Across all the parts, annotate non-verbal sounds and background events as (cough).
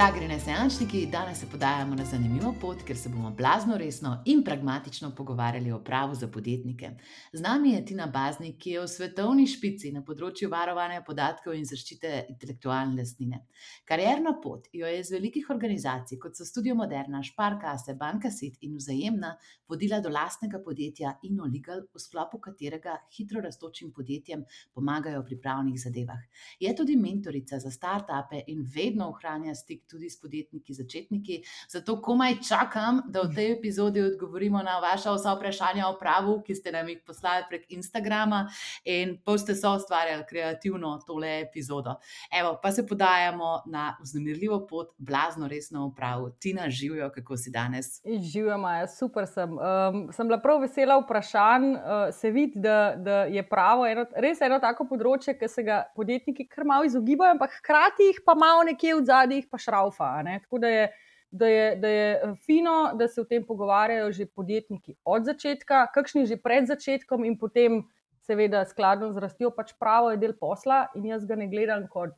Drag renesančniki, danes se podajamo na zanimivo pot, ker se bomo blazno resno in pragmatično pogovarjali o pravu za podjetnike. Z nami je Tina Baznik, ki je v svetovni špici na področju varovanja podatkov in zaščite intelektualne lastnine. Karjerna pot jo je iz velikih organizacij, kot so Studio Moderna, Šparkase, Banka Sit in Vzajemna, vodila do lastnega podjetja InnoLegal, v sklopu katerega hitro rastočim podjetjem pomagajo pri pravnih zadevah. Je tudi mentorica za start-upe in vedno ohranja stik tudi s podjetniki, začetniki. Zato komaj čakam, da v tej epizodi odgovorimo na vaše vsa vprašanja o pravu, ki ste nam jih poslali prek Instagrama in pa ste so ustvarjali kreativno tole epizodo. Evo, pa se podajamo na vznemirljivo pot, blazno resno v pravu. Tina, živijo, kako si danes? Živijo, Maja, super sem. Um, sem bila prav vesela vprašanj. Uh, se vidi, da, da je pravo eno, res eno tako področje, ki se ga podjetniki kar malo izogibajo, ampak hkrati jih pa malo nekje v zadnjih pa šraufa. Tako da je, da, je, da je eh, fino, da se o tem pogovarjajo že podjetniki od začetka, kakšni že pred začetkom in potem, seveda, skladno z rastjo, pač pravo je del posla in jaz ga ne gledam kot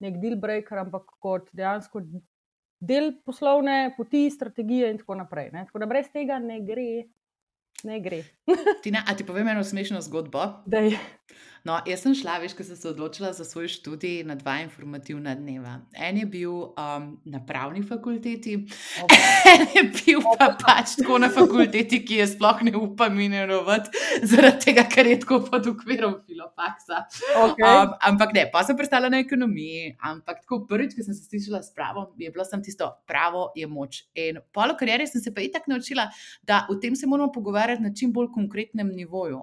nek deal breaker, ampak kot dejansko del poslovne poti, strategije in tako naprej. Ne? Tako da brez tega ne gre. Ne gre. (laughs) Tina, a ti povem eno smešno zgodbo? Dej. No, jaz sem šla, veš, ko sem se odločila za svoj študij na dva informativna dneva. En je bil um, na pravni fakulteti, okay. (laughs) en je bil pa pač tako na fakulteti, ki je sploh ne upam imenovati, zaradi tega, ker je tako pod okvirom filopaksa. Okay. Um, ampak ne, pa sem prestala na ekonomiji. Ampak tako prvič, ko sem se slišala s pravom, je bilo sem tisto, pravo je moč. In polo karijere sem se pa itak naučila, da o tem se moramo pogovarjati na čim bolj konkretnem nivoju.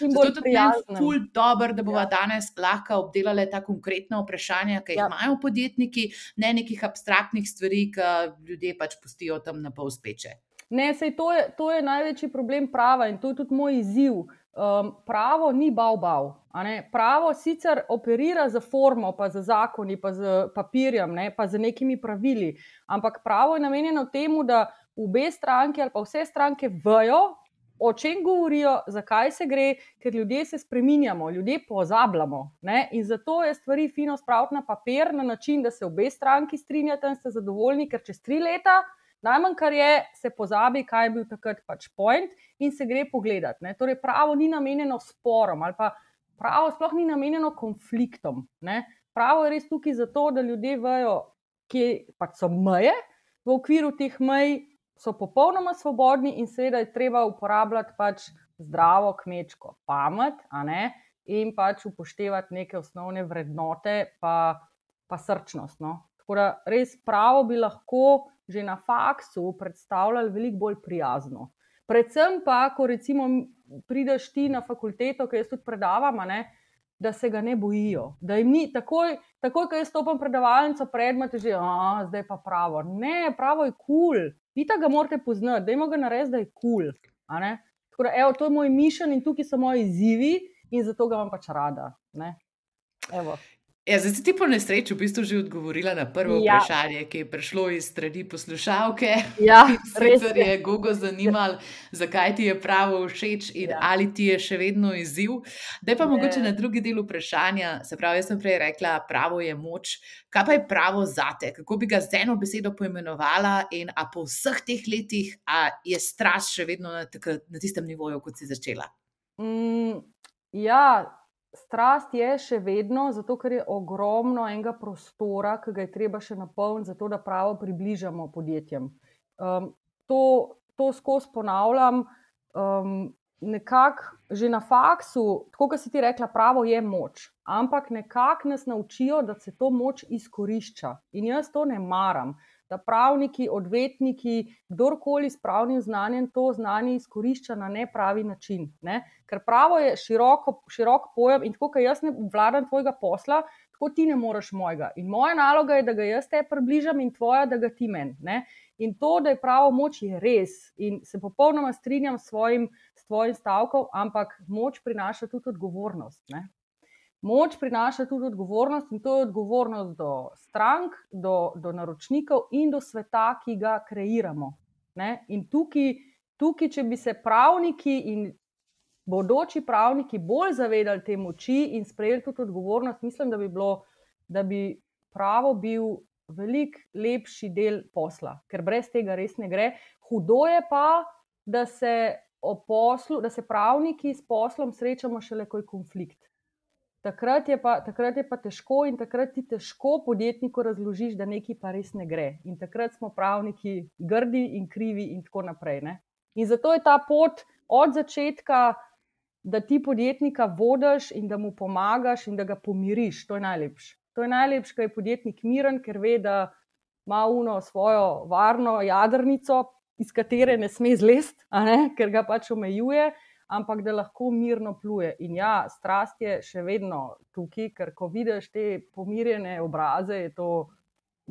Zato je tudi meni ful dobro, da bomo ja. danes lahko obdelali ta konkretna vprašanja, ki jih ja. imajo podjetniki, ne nekih abstraktnih stvari, ki ljudje pač pustijo tam na pol speče. Ne, sej, to, je, to je največji problem prava in to je tudi moj izziv. Um, pravo ni bav bav. Pravo sicer operira za formo, pa za zakoni, pa za papirjem, ne, pa za nekimi pravili, ampak pravo je namenjeno temu, da obe stranki ali pa vse stranke vejo, o čem govorijo, zakaj se gre, ker ljudje se spreminjamo, ljudje pozabljamo. Ne? In zato je stvari fino spraviti na papir na način, da se obe stranki strinjate in ste zadovoljni, ker čez tri leta, najmanj kar je, se pozabi, kaj je bil takrat pač point in se gre pogledati. Ne? Torej, pravo ni namenjeno sporom ali pa pravo sploh ni namenjeno konfliktom. Ne? Pravo je res tukaj zato, da ljudje vejo, kje pač so meje. V okviru teh mej so popolnoma svobodni in seveda je treba uporabljati pač zdravo kmečko pamet in pač upoštevati neke osnovne vrednote, pa, pa srčnost. No. Tako da res pravo bi lahko že na faksu predstavljali veliko bolj prijazno. Predvsem pa, ko recimo prideš ti na fakulteto, ki jaz tudi predavam, ne, da se ga ne bojijo. Da jim ni takoj, takoj ko jaz stopim predavalnico, predmet je že, a zdaj pa pravo. Ne, pravo je kul. Cool. Pita ga morate poznati, da ima ga narediti, da je kul. Cool. To je moj mišljen in tukaj so moji izzivi, in zato ga imam pač rada. Ja, zdaj si ti po nesreči v bistvu že odgovorila na prvo ja. vprašanje, ki je prišlo iz strani poslušalke. Ja, (laughs) res je. Google zanimal, zakaj ti je pravo všeč in ja. ali ti je še vedno izziv. Da pa ne. mogoče na drugi del vprašanja, se pravi, jaz sem prej rekla, pravo je moč. Kaj pa je pravo zate? Kako bi ga z eno besedo poimenovala in a po vseh teh letih je strast še vedno na, na tistem nivoju, kot si začela? Mm, ja. Strast je še vedno, zato ker je ogromno enega prostora, ki ga je treba še napolniti, zato da pravo približamo podjetjem. Um, to, to skozi ponavljam. Um, nekako že na faksu, tako kot si ti rekla, pravo je moč, ampak nekako nas naučijo, da se to moč izkorišča. In jaz to ne maram da pravniki, odvetniki, kdorkoli s pravnim znanjem to znanje izkorišča na nepravi način. Ne? Ker pravo je široko, širok pojem in tako, kot jaz ne vladam tvojega posla, tako ti ne moreš mojega. In moja naloga je, da ga jaz te približam in tvoja, da ga ti meni. In to, da je pravo moč, je res. In se popolnoma strinjam s svojim, s tvojim stavkom, ampak moč prinaša tudi odgovornost. Ne? Moč prinaša tudi odgovornost in to je odgovornost do strank, do, do naročnikov in do sveta, ki ga kreiramo. Ne? In tukaj, tukaj, če bi se pravniki in bodoči pravniki bolj zavedali te moči in sprejeli tudi odgovornost, mislim, da bi, bilo, da bi pravo bil veliko lepši del posla, ker brez tega res ne gre. Hudo je pa, da se, poslu, da se pravniki s poslom srečamo šele, ko je konflikt. Takrat je, pa, takrat je pa težko, in takrat ti težko podjetniku razložiš, da nekaj pa res ne gre. In takrat smo pravniki grdi in krivi, in tako naprej. Ne? In zato je ta pot od začetka, da ti podjetnika vodiš in da mu pomagaš in da ga pomiriš, to je najlepše. To je najlepše, ker je podjetnik miren, ker ve, da ima uno svojo varno jadrnico, iz katere ne sme zlesti, ker ga pač omejuje ampak da lahko mirno pluje. In ja, strast je še vedno tukaj, ker ko vidiš te pomirjene obraze, je to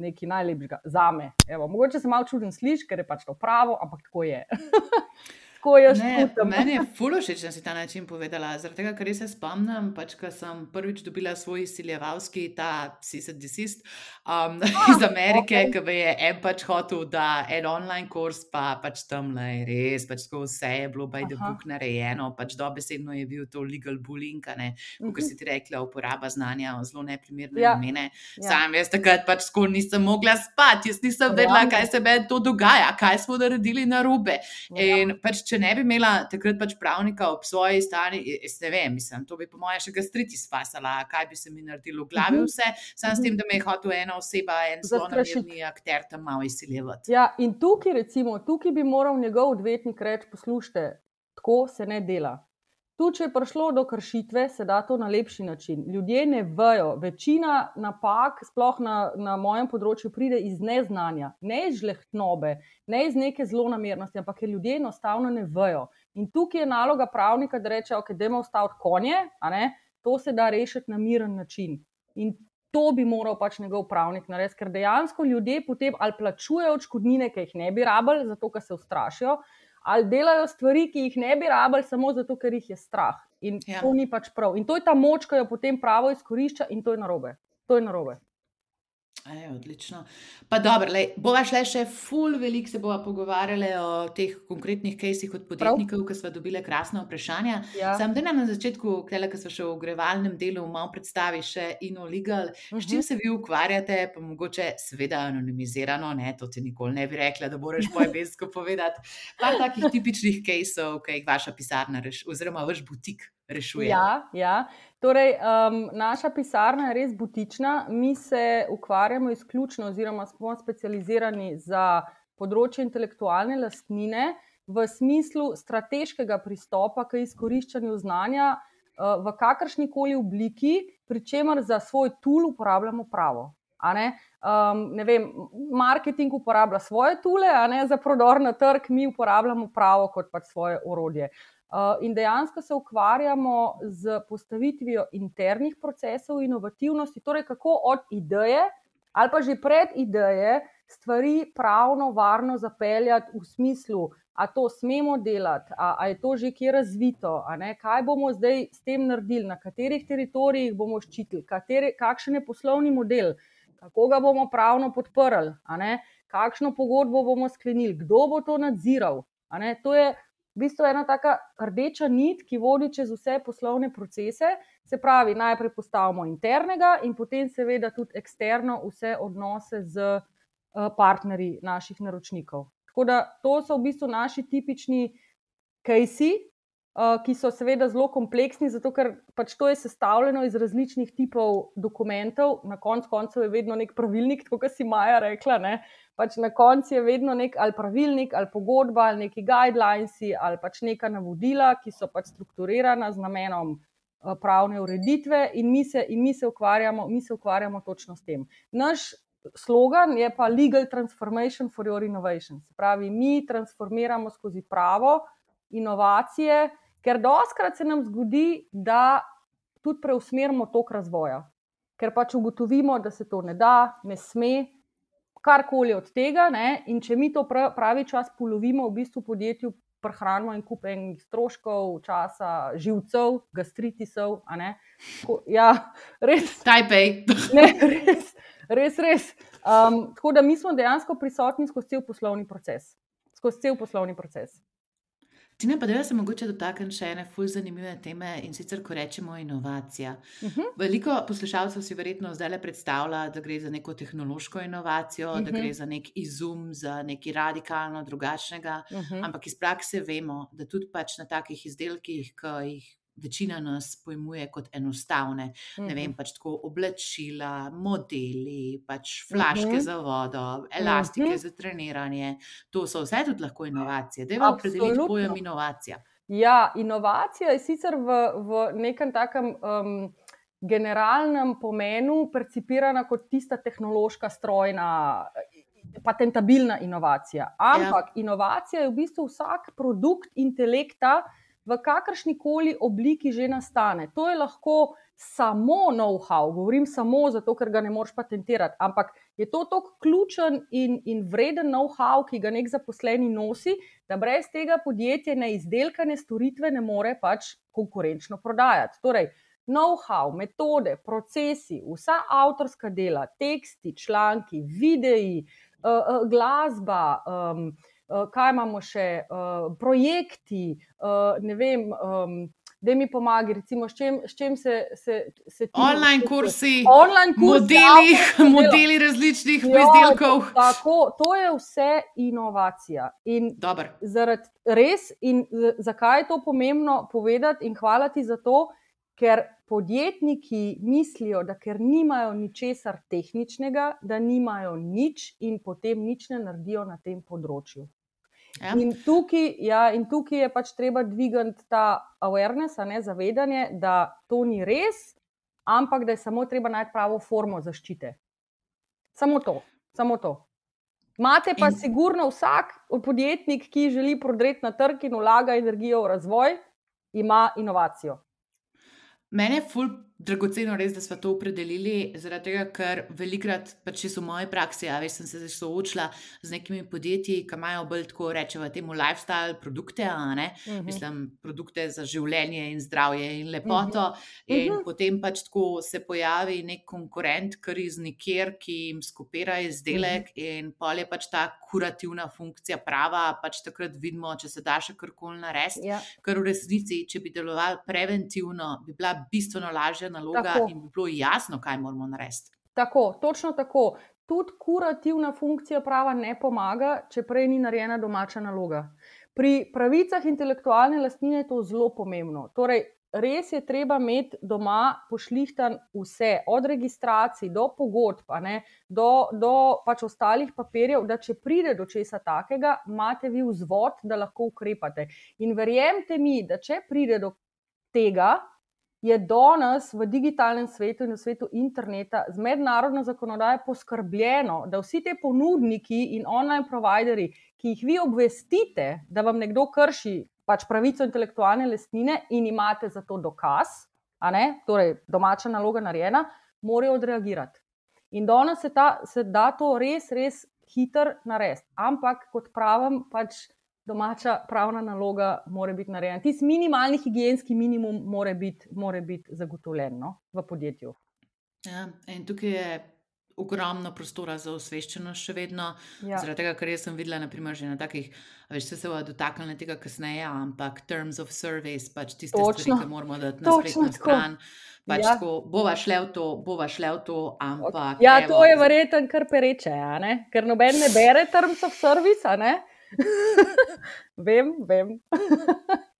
nekaj najlepšega za me. Evo, mogoče se malo čudno slišiš, ker je pač to pravo, ampak tako je. (laughs) tako jaz čutim. Meni je (laughs) fulo všeč, da si ta način povedala. Zaradi tega, ker se spomnim, pač, ko sem prvič dobila svoj izsiljevalski, ta Desist um, (laughs) iz Amerike, okay. ki je en pač hotel, da en online kurs, pa pač tam le res, pač tako vse je bilo by the book narejeno, pač dobesedno je bil to legal bullying, ne, kot mhm. si ti rekla, uporaba znanja v zelo neprimerne ja. namene. Ja. Sam jaz takrat pač tako nisem mogla spati, jaz nisem vedela, kaj se meni to dogaja, kaj smo naredili na robe. Ja. In pač če ne bi imela takrat pač pravnika ob svoji strani, jaz ne vem, mislim, to bi po mojem še gastritis fasala, kaj bi se mi naredilo v glavi, mhm. vse, samo s tem, da me je hotel ena oseba, en namirni akter tam malo izsiljevati. Ja, in tukaj, recimo, tukaj bi moral njegov odvetnik reči: poslušajte, tako se ne dela. Tu, če je prišlo do kršitve, se da to na lepši način. Ljudje ne vejo, večina napak, sploh na, na mojem področju, pride iz neznanja, ne iz žlehtnobe, ne iz neke zlonamernosti, ampak ker ljudje enostavno ne vejo. In tukaj je naloga pravnika, da reče: Ok, da imamo staviti konje, to se da rešiti na miren način. In to bi moral pač njegov pravnik narediti, ker dejansko ljudje potem ali plačujejo odškodnine, ki jih ne bi rabili, zato ker se ustrašijo ali delajo stvari, ki jih ne bi rabili, samo zato, ker jih je strah. In ja. to ni pač prav. In to je ta moč, ki jo potem pravo izkorišča, in to je narobe. To je narobe. Je, odlično. Pa dobro, bova šla še ful, veliko se bova pogovarjali o teh konkretnih kajsih od podjetnikov, ki smo dobili krasne vprašanja. Ja. Sam da nam na začetku, kele, ki smo še v grevalnem delu, malo predstavi še Ino Legal, uh -huh. s čim mhm. se vi ukvarjate, pa mogoče seveda anonimizirano, ne, to ti nikoli ne bi rekla, da boš po ebesko (laughs) povedati. Pa takih tipičnih kajsov, ki jih vaša pisarna reš, oziroma vaš butik rešuje. Ja, ja. Torej, um, naša pisarna je res butična. Mi se ukvarjamo izključno, oziroma smo specializirani za področje intelektualne lastnine v smislu strateškega pristopa k izkoriščanju znanja uh, v kakršni koli obliki, pri čemer za svoj tool uporabljamo pravo. Ne? Um, ne vem, marketing uporablja svoje tule, a ne za prodor na trg, mi uporabljamo pravo kot pač svoje orodje. Uh, in dejansko se ukvarjamo z postavitvijo internih procesov inovativnosti, torej kako od ideje ali pa že pred ideje stvari pravno, varno zapeljati v smislu, a to smemo delati, a, a je to že kje razvito, kaj bomo zdaj s tem naredili, na katerih teritorijih bomo ščitili, kateri, kakšen je poslovni model, kako ga bomo pravno podprli, kakšno pogodbo bomo sklenili, kdo bo to nadziral. To je v bistvu ena taka rdeča nit, ki vodi čez vse poslovne procese. Se pravi, najprej postavimo internega, in potem, seveda, tudi eksterno, vse odnose z eh, partnerji naših naročnikov. Tako da to so v bistvu naši tipični kajsi, eh, ki so seveda zelo kompleksni, zato ker pač to je sestavljeno iz različnih tipov dokumentov, na koncu koncev je vedno nek pravilnik, kot si Maja rekla. Ne? pač na koncu je vedno nek ali pravilnik, ali pogodba, ali neki guidelines, ali pač neka navodila, ki so pač strukturirana z namenom uh, pravne ureditve, in mi, se, in mi, se ukvarjamo, mi se ukvarjamo točno s tem. Naš slogan je pa Legal Transformation for Your Innovation. Se pravi, mi transformiramo skozi pravo inovacije, ker doskrat se nam zgodi, da tudi preusmerimo tok razvoja. Ker pač ugotovimo, da se to ne da, ne sme, karkoli od tega. Ne? In če mi to pravi čas polovimo, v bistvu podjetju prehranimo in kup enih stroškov, časa, živcev, gastritisov. Ja, res. Tajpej. (laughs) res, res. res. Um, tako da mi smo dejansko prisotni skozi cel poslovni proces. Skozi cel poslovni proces. Tina, pa da se mogoče dotaknem še ene fulj zanimive teme in sicer, ko rečemo inovacija. Uh Mhm. -huh. Veliko poslušalcev si verjetno zdaj le predstavlja, da gre za neko tehnološko inovacijo, uh -huh. da Mhm. gre za nek izum, za nekaj radikalno drugačnega. Uh -huh. Ampak iz prakse vemo, da tudi pač na takih izdelkih, ki jih večina nas pojmuje kot enostavne, uh -huh. ne vem, pač tako oblačila, modeli, pač flaške Mhm. -huh. za vodo, elastike Mhm. -huh. za treniranje. To so vse tudi lahko inovacije. Dajmo opredeliti Absolutno. pojem inovacija. Ja, inovacija je sicer v, v nekem takem um, generalnem pomenu percipirana kot tista tehnološka, strojna, patentabilna inovacija. Ampak ja. inovacija je v bistvu vsak produkt intelekta, v kakršni koli obliki že nastane. To je lahko samo know-how, govorim samo zato, ker ga ne moreš patentirati, ampak je to tako ključen in, in vreden know-how, ki ga nek zaposleni nosi, da brez tega podjetje ne izdelka, ne storitve ne more pač konkurenčno prodajati. Torej, know-how, metode, procesi, vsa avtorska dela, teksti, članki, videi, uh, uh, glasba. Um, Kaj imamo še, uh, projekti, uh, ne vem, um, da mi pomagajo, recimo, s čim, s čim se, se, se ti. Online kursi, online kursi modeli, modeli različnih Ja, izdelkov. Tako, to je vse inovacija. In Dobar. zaradi res, in zakaj je to pomembno povedati, in hvala ti za to, ker podjetniki mislijo, da ker nimajo ničesar tehničnega, da nimajo nič in potem nič ne naredijo na tem področju. Ja. In tukaj, ja, in tukaj je pač treba dvigati ta awareness, ne zavedanje, da to ni res, ampak da je samo treba najti pravo formo zaščite. Samo to, samo to. Imate pa in... sigurno vsak podjetnik, ki želi prodreti na trg in vlaga energijo v razvoj, ima inovacijo. Mene je ful dragoceno, res, da smo to opredelili, zaradi tega, ker velikrat, pač če so v moji praksi, a veš, sem se soočila z nekimi podjetji, ki imajo bolj tako rečemo temu lifestyle produkte, ne. Mhm. Mislim, produkte za življenje in zdravje in lepoto. Uh -huh. In uh Mhm. -huh. potem pač tako se pojavi nek konkurent, kar iz nikjer, ki jim skopira izdelek, uh -huh. in pol je pač ta kurativna funkcija prava. Pač takrat vidimo, če se da še karkoli narediti. Ja. Ker v resnici, če bi delovali preventivno, bi bila bistveno lažja naloga Tako. in bi bilo jasno, kaj moramo narediti. Tako, točno tako. Tudi kurativna funkcija prava ne pomaga, če prej ni narejena domača naloga. Pri pravicah intelektualne lastnine je to zelo pomembno. Torej, res je treba imeti doma pošlihtan vse, od registracij do pogodb, ne, do, do pač ostalih papirjev, da če pride do česa takega, imate vi vzvod, da lahko ukrepate. In verjemite mi, da če pride do tega, je danes v digitalnem svetu in v svetu interneta z mednarodno zakonodajo poskrbljeno, da vsi ti ponudniki in online providerji, ki jih vi obvestite, da vam nekdo krši pač pravico intelektualne lastnine in imate za to dokaz, ne, torej domača naloga narejena, morajo odreagirati. In danes se, ta, se da to res, res hiter narediti. Ampak, kot pravim, pač domača pravna naloga mora biti narejena. Tisti minimalni higijenski minimum mora biti, mora biti zagotovljen no, v podjetju. Ja, in tukaj je ogromno prostora za osveščenost še vedno. Ja. Zaradi tega, ker jaz sem videla, naprimer, že na takih, a veš, se bodo dotaknili tega kasneje, ampak terms of service, pač tiste Točno. stvari, ki moramo dati na spletno stran. Pač Ja. tako, bova šle v to, bova šle v to, ampak. Ja, evo, to je verjetno kar pereče, ker noben ne bere terms of service. ne? (laughs) vem, vem. (laughs)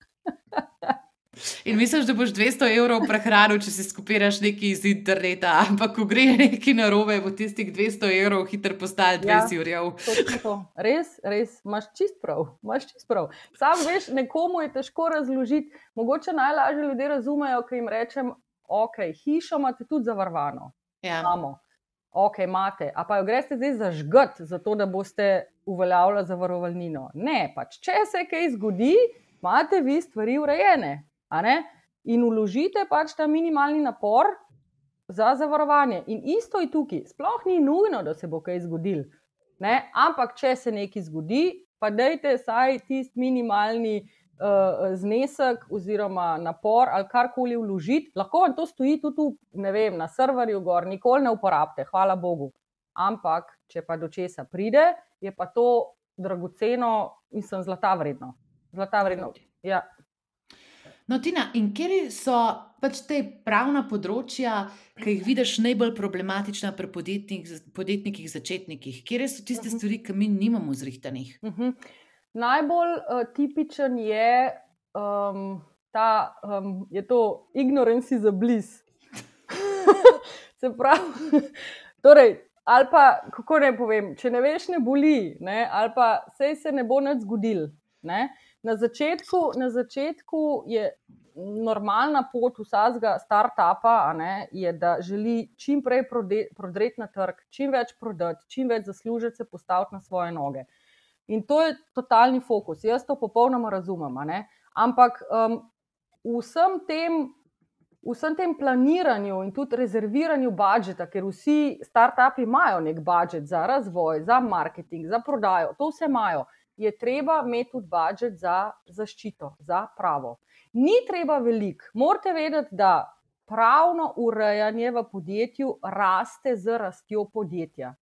In misliš, da boš 200 evrov prehranil, če si skupiraš nekaj iz interneta, ampak ko gre nekaj narobe, bo tistih 200 evrov hitro postalo Ja. 20 jurjev. Točno to. Res, res, imaš čist prav. Imaš čist prav. Sam veš, nekomu je težko razložiti. Mogoče najlažje ljudje razumejo, ko jim rečem, ok, hišo imate tudi zavarovano. Ja. Imamo. Ok, imate. A pa jo greste zdaj zažgati, zato da boste uveljavljali zavarovalnino. Ne, pač če se kaj zgodi, imate vi stvari urejene. In uložite pač ta minimalni napor za zavarovanje. In isto je tukaj. Sploh ni nujno, da se bo kaj zgodil. Ne? Ampak, če se nekaj zgodi, pa dajte vsaj tisti minimalni uh, znesek oziroma napor ali karkoli vložiti. Lahko vam to stoji tudi v, ne vem, na serverju, gor, nikoli ne uporabite, hvala Bogu. Ampak, če pa do česa pride, je pa to dragoceno, mislim, zlata vredno. zlata vrednost. Ja. No, Tina, in kje so pač te pravna področja, ki jih vidiš najbolj problematična pri podjetnik, podjetnikih, začetnikih? Kje so tiste Mhm. stvari, ki mi nimamo zrihtanih? Uh -huh. Najbolj uh, tipičen je um, ta, um, je to ignorance is a bliss. (laughs) Se pravi, (laughs) torej, ali pa kako ne povem, če ne veš, ne boli, ne, ali pa sej se ne bo nič zgodil. Ne. Na, začetku, na začetku je normalna pot vsakega startupa, ne, je, da želi čim prej prodreti na trg, čim več prodati, čim več zaslužiti, se postaviti na svoje noge. In to je totalni fokus. Jaz to popolnoma razumem. Ampak um, vsem tem, vsem tem planiranju in tudi rezerviranju budžeta, ker vsi startupi imajo nek budžet za razvoj, za marketing, za prodajo, to vse imajo, je treba imeti tudi budžet za zaščito, za pravo. Ni treba veliko. Morate vedeti, da pravno urejanje v podjetju raste z rastjo podjetja.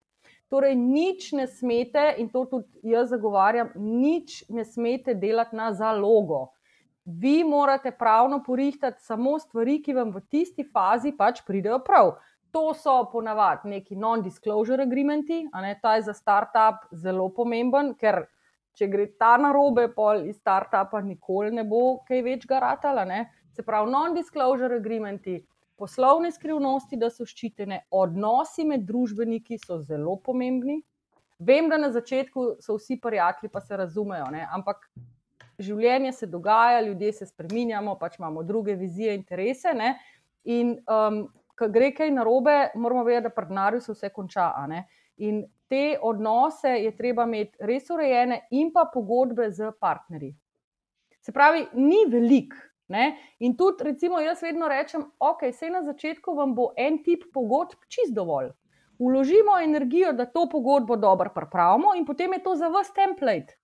Torej, nič ne smete, in to tudi jaz zagovarjam, nič ne smete delati na zalogo. Vi morate pravno porihtati samo stvari, ki vam v tisti fazi pač pridejo prav. To so ponavadi neki non-disclosure agreementi, a ne ta je za startup zelo pomemben, ker če gre ta na robe, pol iz startupa nikoli ne bo kaj več garatala. Se pravi, non-disclosure agreementi, poslovne skrivnosti, da so ščitene, odnosi med družbeniki so zelo pomembni. Vem, da na začetku so vsi prijatelji, pa se razumejo, ne? ampak življenje se dogaja, ljudje se spreminjamo, pač imamo druge vizije, interese. Ne? In um, ko gre kaj narobe, moramo vedeti, da pri denarju se vse konča. In te odnose je treba imeti res urejene, in pa pogodbe z partnerji. Se pravi, ni velik. Ne? In tudi, recimo, jaz vedno rečem, ok, vse na začetku vam bo en tip pogodb čist dovolj. Uložimo energijo, da to pogodbo dobro pripravimo, in potem je to za vas template.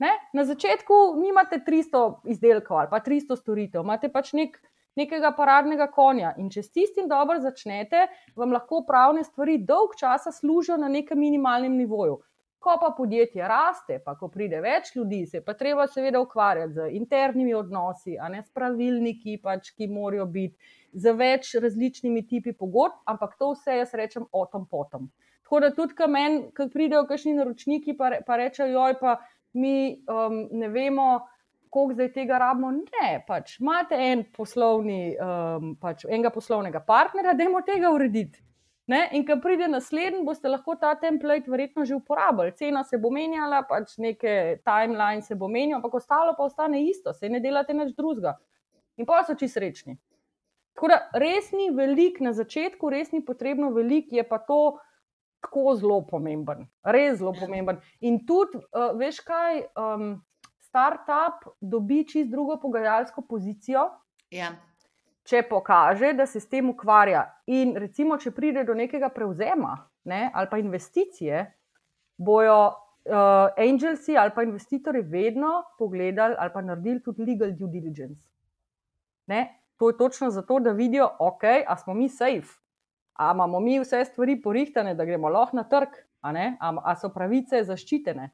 Ne? Na začetku nimate 300 izdelkov ali pa 300 storitev, imate pač nek, nekega paradnega konja. In če s tistim dobro začnete, vam lahko pravne stvari dolg časa služijo na nekem minimalnem nivoju. Ko pa podjetje raste, pa ko pride več ljudi, se pa treba seveda ukvarjati z internimi odnosi, a ne s pravilniki, pač, ki morajo biti, z več različnimi tipi pogodb, ampak to vse jaz rečem o tom potom. Tako da tudi, ko meni, ko pridejo kakšni naročniki, pa, pa rečejo, joj, pa mi um, ne vemo, koliko zdaj tega rabimo. Ne, pač imate en poslovni, um, pač enega poslovnega partnerja, da jim tega urediti. Ne? In ko pride naslednji, boste lahko ta template verjetno že uporabili. Cena se bo menjala, pač neke timeline se bo menjal, ampak ostalo pa ostane isto, se ne delate nič drugega. In pa so čisto srečni. Tako da res ni velik na začetku, res ni potrebno veliko, je pa to tako zelo pomemben, res zelo pomemben. In tudi, uh, veš kaj, um, startup dobi čist drugo pogajalsko pozicijo. Ja. Če pokaže, da se s tem ukvarja, in recimo, če pride do nekega prevzema ne, ali pa investicije, bojo uh, angelsi ali pa investitorji vedno pogledali ali pa naredili tudi legal due diligence. Ne? To je točno zato, da vidijo, ok, a smo mi safe, a imamo mi vse stvari porihtane, da gremo lahko na trg, a, a, a so pravice zaščitene.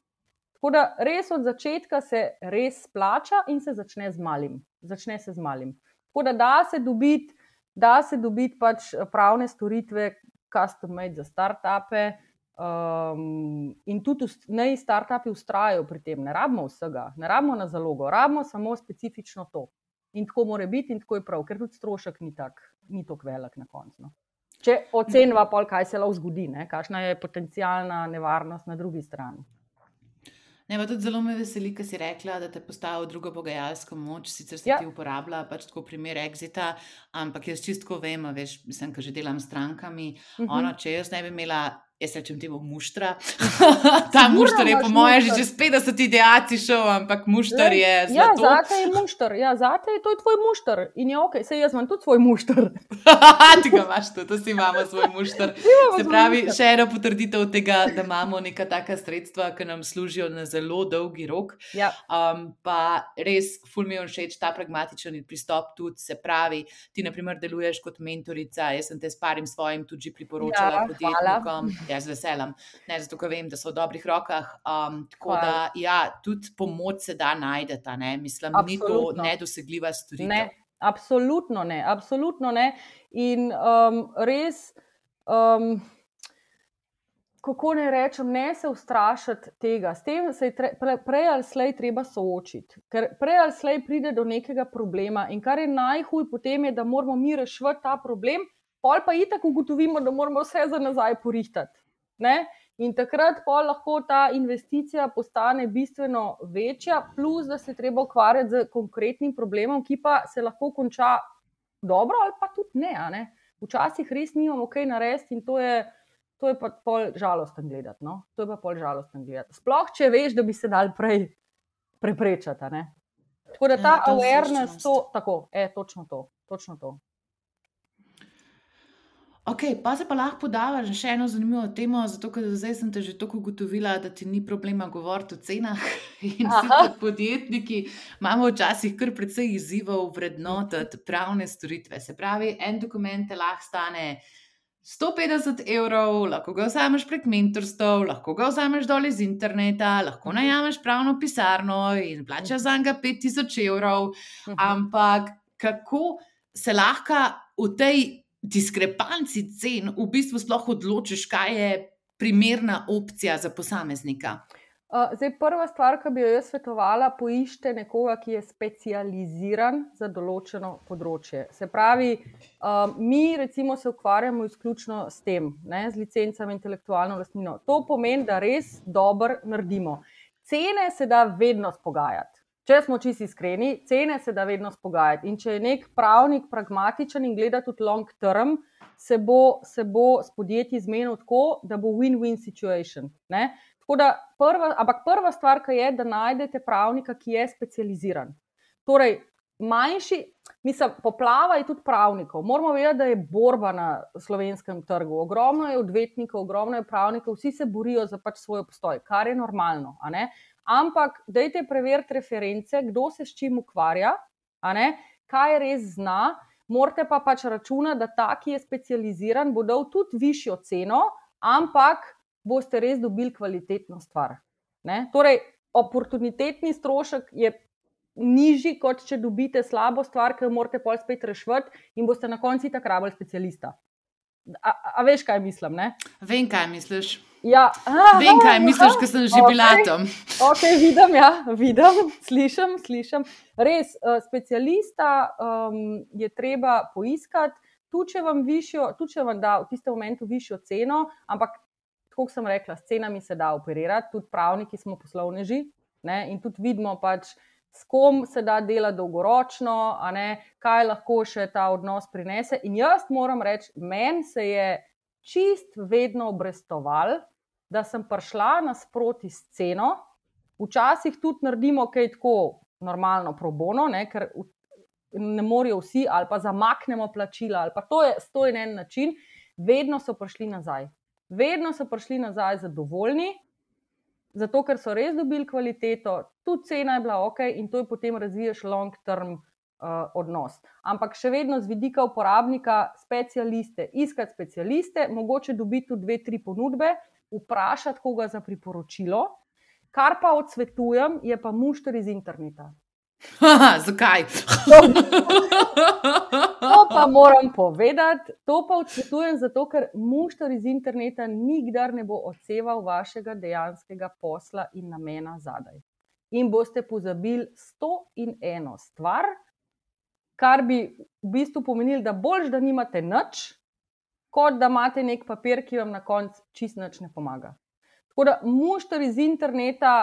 Tako da res od začetka se res splača in se začne z malim. Začne se z malim. Tako da da se dobiti, da se dobiti pač pravne storitve, custom made za startupe. Um, in tudi naj startupi ustrajajo pri tem, ne rabimo vsega, ne rabimo na zalogo, rabimo samo specifično to. In tako mora biti, in tako je prav, ker tudi strošek ni tako velik na koncu. No. Če ocenjava, pol, kaj se lahko zgodi, ne? kakšna je potencijalna nevarnost na drugi strani. Ne, tudi zelo me veseli, ker si rekla, da te postavi drugo pogajalsko moč. Sicer se Ja. ti uporablja pač tako primer exita, ampak jaz čistko vem, veš, mislim, ker že delam s strankami. Mhm. Ono, če jaz ne bi imela, jaz rečem temu muštra. (laughs) Ta mušter je po mojem že čez 50 ideacij šel, ampak mušter je Ja, zlato. zate je mušter, ja, zate je to je tvoj mušter. In je ok, sej jaz imam tudi svoj mušter. (laughs) ti ga imaš tu, to si imamo svoj mušter. imamo Se pravi, mušter. še ena potrditev tega, da imamo neka taka sredstva, ki nam služijo na zelo dolgi rok. Ja, Um, pa res, ful mi je všeč ta pragmatičen pristop. Tudi, se pravi, ti, na primer, deluješ kot mentorica. Jaz sem te s parim svojim tudi priporočala Ja, podjetnikom. Jaz veselim, ne zato, ker vem, da so v dobrih rokah. Um, tako Hvala. da, ja, tudi pomoč se da najdete, ne? mislim, absolutno. ni to nedosegljiva storitev. Ne, absolutno ne, absolutno ne. In um, res. Um, kako ne rečem, ne se ustrašiti tega. S tem se je tre, pre, prej ali slej treba soočiti. Ker prej ali slej pride do nekega problema in kar je najhuj potem, je, da moramo mi rešiti ta problem, pol pa itak ugotovimo, da moramo vse za nazaj porihtati. Ne? In takrat pa lahko ta investicija postane bistveno večja, plus da se treba ukvarjati z konkretnim problemom, ki pa se lahko konča dobro, ali pa tudi ne. ne? Včasih res nimamo kaj narediti in to je to je pa pol žalosten gledati. No? To je pa pol žalosten gledati. Sploh, če veš, da bi se dal prej preprečati. Tako da ta ja, awareness, to, tako, je točno to. Točno to. Ok, pa se pa lahko podava še eno zanimivo temo, zato ker zdaj sem te že tako ugotovila, da ti ni problema govoriti o cenah. (laughs) In vsi kot podjetniki imamo včasih kar precej izzivov vrednotiti pravne storitve. Se pravi, en dokument lahko stane 150 evrov, lahko ga vzameš prek mentorstv, lahko ga vzameš dol iz interneta, lahko mhm. najameš pravno pisarno in plačaš za njega 5000 evrov. Mhm. Ampak kako se lahko v tej diskrepanci cen v bistvu sploh odločiš, kaj je primerna opcija za posameznika? Zdaj, prva stvar, ki bi jo jaz svetovala, poiščite nekoga, ki je specializiran za določeno področje. Se pravi, mi recimo se ukvarjamo izključno s tem, ne, z licencami intelektualno lastnino. To pomeni, da res dobro naredimo. Cene se da vedno spogajati. Če smo čisti iskreni, cene se da vedno spogajati. In če je nek pravnik pragmatičen in gleda tudi long term, se bo, se bo s podjetji zmenil tako, da bo win-win situation. Ne? Da, prva, ampak prva stvar, ki je, da najdete pravnika, ki je specializiran. Torej, manjši, mislim, poplava je tudi pravnikov. Moramo vedeti, da je borba na slovenskem trgu. Ogromno je odvetnikov, ogromno je pravnikov, vsi se borijo za pač svoj obstoj, kar je normalno. Ampak, dajte preveriti reference, kdo se s čim ukvarja, kaj res zna. Morate pa pač računati, da ta, ki je specializiran, bo dal tudi višjo ceno, ampak boste res dobili kvalitetno stvar. Ne? Torej, oportunitetni strošek je nižji, kot če dobite slabo stvar, ki jo morate pol spet rešiti in boste na koncu tako rabili specialista. A, a veš, kaj mislim? Ne? Vem, kaj misliš. Ja. A, Vem, kaj misliš, ker sem že okay. bila tam. Ok, vidim, ja, vidim, (laughs) slišim, slišim. Res, uh, specialista um, je treba poiskati, tudi če vam, višjo, tudi če vam da v tistem momentu višjo ceno, ampak kot sem rekla, s cenami se da operirati, tudi pravniki smo poslovneži ne, in tudi vidimo, pač, s kom se da dela dolgoročno, ne, kaj lahko še ta odnos prinese. In jaz moram reči, meni se je čist vedno obrestoval, da sem prišla nasproti s ceno. Včasih tudi naredimo kaj tako normalno, pro bono, ne, ker ne morajo vsi, ali pa zamaknemo plačila, ali pa to je stojen en način, vedno so prišli nazaj vedno so prišli nazaj zadovoljni, zato ker so res dobili kvaliteto, tudi cena je bila ok in to je potem razviješ long-term uh, odnos. Ampak še vedno z vidika uporabnika, specialiste, iskati specialiste, mogoče dobiti tudi dve, tri ponudbe, vprašati koga za priporočilo. Kar pa odsvetujem, je pa mušter iz interneta. Zakaj? to pa moram povedati, to pa odsvetujem zato, ker mušter iz interneta nikdar ne bo odseval vašega dejanskega posla in namena zadaj. In boste pozabili sto in eno stvar, kar bi v bistvu pomenilo, da bolj, da nimate nič, kot da imate nek papir, ki vam na koncu čist nič ne pomaga. Tako da mušter iz interneta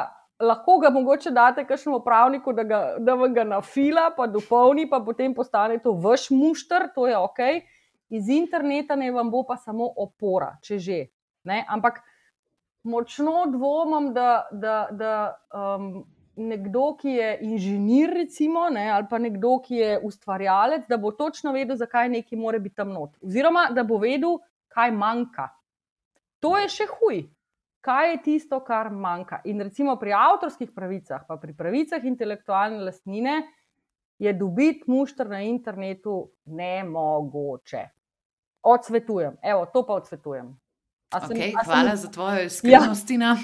lahko ga mogoče date kakšnemu pravniku, da, ga, da vam ga nafila, pa dopolni, pa potem postane to vaš mušter, to je ok. Iz interneta ne vam bo pa samo opora, če že. Ne? Ampak močno dvomim, da, da, da um, nekdo, ki je inženir, recimo, ne? ali pa nekdo, ki je ustvarjalec, da bo točno vedel, zakaj nekaj mora biti tam not. Oziroma, da bo vedel, kaj manjka. To je še huj kaj je tisto, kar manjka. In recimo pri avtorskih pravicah, pa pri pravicah intelektualne lastnine, je dobiti mušter na internetu nemogoče. Odsvetujem, evo, to pa odsvetujem. Sem, okay, hvala sem... za tvojo iskrenost. Ja,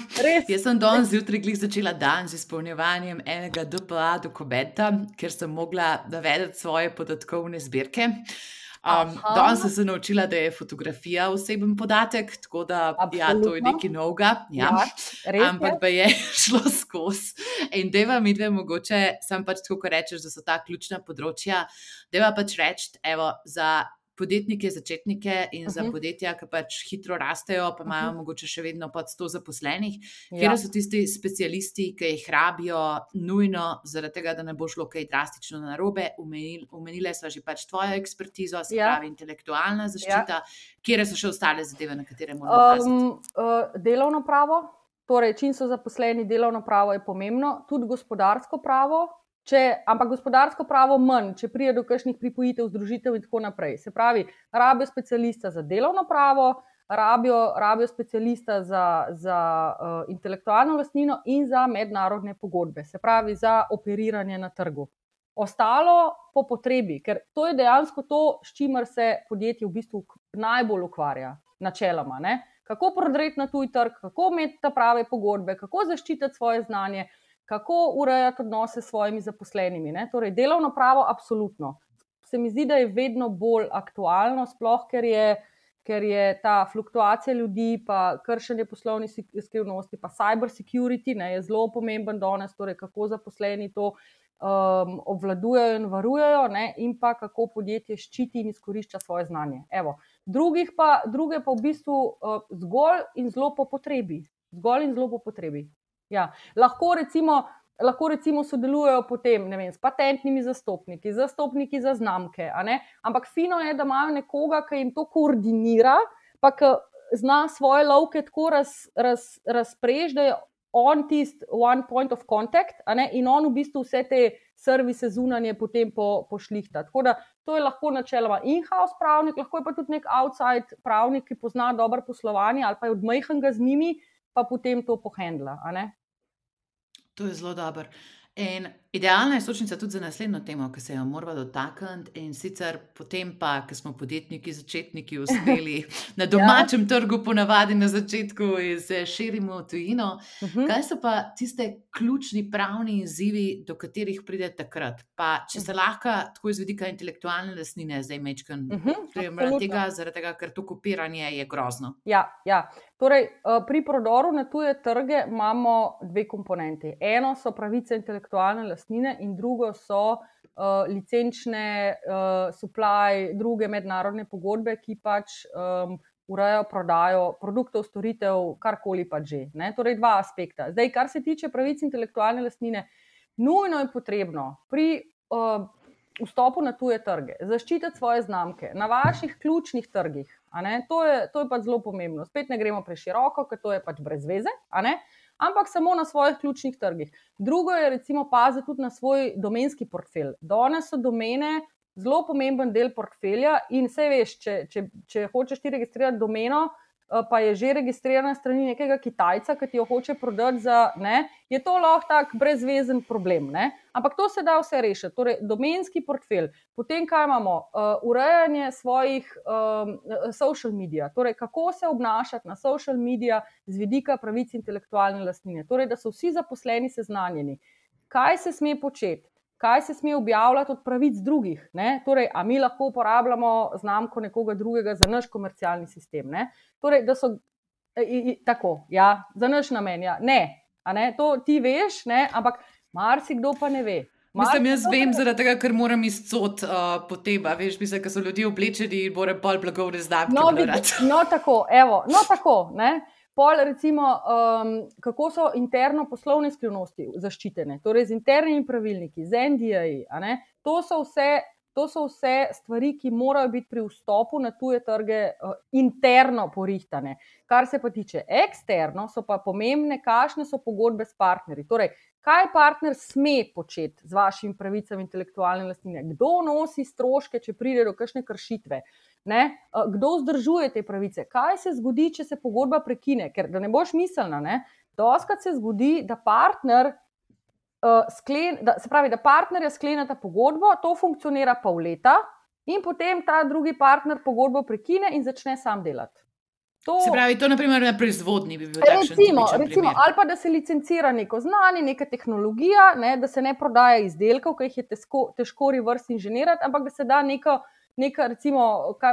Jaz sem danes zjutraj začela dan z izpolnjevanjem enega DPA dokumenta, ker sem mogla navedeti svoje podatkovne zbirke. Um, danes sem se naučila, da je fotografija oseben podatek, tako da ja, to je nekaj novega. Ja. Ja, Ampak pa je (laughs) šlo skozi. In deva mi dve mogoče, sem pač tako, ko rečeš, da so ta ključna področja. Deva pač reči, evo, za podjetnike, začetnike in uh -huh. za mhm. podjetja, ki pač hitro rastejo, pa imajo uh. -huh. mogoče še vedno pod 100 zaposlenih. Ja. Kje so tisti specialisti, ki jih rabijo nujno, zaradi tega, da ne bo šlo kaj drastično na robe? Umenili smo že pač tvojo ekspertizo, se ja. pravi intelektualna zaščita. Ja. Kje so še ostale zadeve, na katere moramo um, uh, delovno pravo? Torej, čim so zaposleni, delovno pravo je pomembno, tudi gospodarsko pravo, Če, ampak gospodarsko pravo manj, če pride do kakšnih pripojitev, združitev in tako naprej. Se pravi, rabijo specialista za delovno pravo, rabijo, rabijo specialista za, za uh, intelektualno lastnino in za mednarodne pogodbe, se pravi, za operiranje na trgu. Ostalo po potrebi, ker to je dejansko to, s čimer se podjetje v bistvu najbolj ukvarja, načeloma. Ne? Kako prodreti na tuj trg, kako imeti ta prave pogodbe, kako zaščititi svoje znanje kako urejati odnose s svojimi zaposlenimi. Ne? Torej, delovno pravo, absolutno. Se mi zdi, da je vedno bolj aktualno, sploh ker je, ker je ta fluktuacija ljudi, pa kršenje poslovnih skrivnosti, pa cyber security, ne, je zelo pomemben danes, torej kako zaposleni to um, obvladujejo in varujejo, ne, in pa kako podjetje ščiti in izkorišča svoje znanje. Evo. Drugih pa, druge pa v bistvu uh, zgolj in zelo po potrebi. Zgolj in zelo po potrebi. Ja. Lahko, recimo, lahko recimo sodelujejo potem vem, s patentnimi zastopniki, zastopniki za znamke. Ampak fino je, da imajo nekoga, ki jim to koordinira, pa ki zna svoje lovke tako raz, raz, razprež, da je on tisti one point of contact in on v bistvu vse te servise zunanje potem po, pošlihta. Tako da to je lahko načeloma in-house pravnik, lahko je pa tudi nek outside pravnik, ki pozna dobro poslovanje ali pa je odmejhen ga z njimi. Pa potem to pohendla. To je zelo dobro. In idealna je sočnica tudi za naslednjo temo, ki se jo moramo dotakniti. In sicer potem, pa, ki smo podjetniki, začetniki, uspeli (laughs) na domačem ja. trgu, ponavadi na začetku, in se širimo v tujino. Uh mhm. -huh. Kaj so pa tiste ključni pravni izzivi, do katerih pride takrat? Pa, če se lahko tako izvedika intelektualne lasnine, zdaj mečkam, uh -huh. tega, zaradi tega, ker to kopiranje je grozno. Ja, ja. Torej, eh, pri prodoru na tuje trge imamo dve komponenti. Eno so pravice intelektualne lastnine, in drugo so uh, licenčne, uh, supply, druge mednarodne pogodbe, ki pač um, urejajo prodajo produktov, storitev, karkoli pač že. Ne? Torej, dva aspekta. Zdaj, kar se tiče pravic intelektualne lastnine, nujno je potrebno pri. Uh, Vstopu na tuje trge, zaščititi svoje znamke na vaših ključnih trgih, To je, to je pač zelo pomembno. Spet ne gremo preširoko, ker to je pač brez veze, ampak samo na svojih ključnih trgih. Drugo je, recimo, paziti tudi na svoj domenski portfelj. Danes so domene zelo pomemben del portfelja in vse veš, če, če, če hočeš ti registrirati domeno, pa je že registrirana strani nekega Kitajca, ki ti jo hoče prodati za ne, je to lahko tak brezvezen problem. Ne? Ampak to se da vse rešiti. Torej, domenski portfelj, potem kaj imamo, uh, urejanje svojih um, social medij, torej kako se obnašati na social medijih z vidika pravic intelektualne lastnine, torej da so vsi zaposleni seznanjeni, kaj se sme početi kaj se sme objavljati od pravic drugih. Torej, a mi lahko uporabljamo znamko nekoga drugega za naš komercialni sistem. Torej, da so i, i, tako, ja, za naš namen. Ja. Ne, ne, to ti veš, ne, ampak marsikdo pa ne ve. Mislim, jaz vem, zaradi tega, ker moram izcot uh, po tebi, veš, mislim, ker so ljudje oblečeni in moram bolj blagovne znamke. No, no, tako, evo, no, tako, ne. Pol, recimo, um, kako so interno poslovne skrivnosti zaščitene, torej z internimi pravilniki, z NDA-ji. To, to so vse stvari, ki morajo biti pri vstopu na tuje trge uh, interno porihtane. Kar se pa tiče eksterno, so pa pomembne, kakšne so pogodbe s partnerji. Torej, kaj partner sme početi z vašimi pravicami intelektualne lastnine, kdo nosi stroške, če pride do kakšne kršitve. Ne? Eh, kdo vzdržuje te pravice? Kaj se zgodi, če se pogodba prekine? Ker da ne boš mislila, doskrat se zgodi, da partner. Uh, sklen, da, se pravi, da partnerja skleneta pogodbo, to funkcionira pol leta, in potem ta drugi partner pogodbo prekine in začne sam delati. To, se pravi, to naprimer, na proizvodni bi bil recimo, recimo, ali pa da se licencira neko znanje, neka tehnologija, ne, da se ne prodaja izdelkov, ki jih je težko, težko reverse inženirati, ampak da se da neka, neka recimo, ka,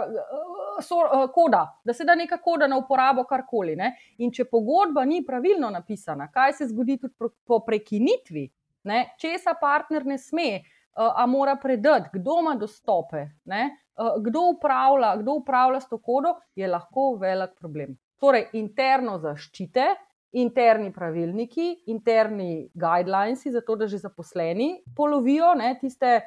so, koda, da se da neka koda na uporabo karkoli. Ne. In če pogodba ni pravilno napisana, kaj se zgodi tudi po prekinitvi, ne, česa partner ne sme, a mora predati, kdo ima dostope. Eh, kdo upravlja, kdo upravlja s to kodo, je lahko velik problem. Torej, interno zaščite, interni pravilniki, interni guidelines, zato da že zaposleni polovijo ne, tiste,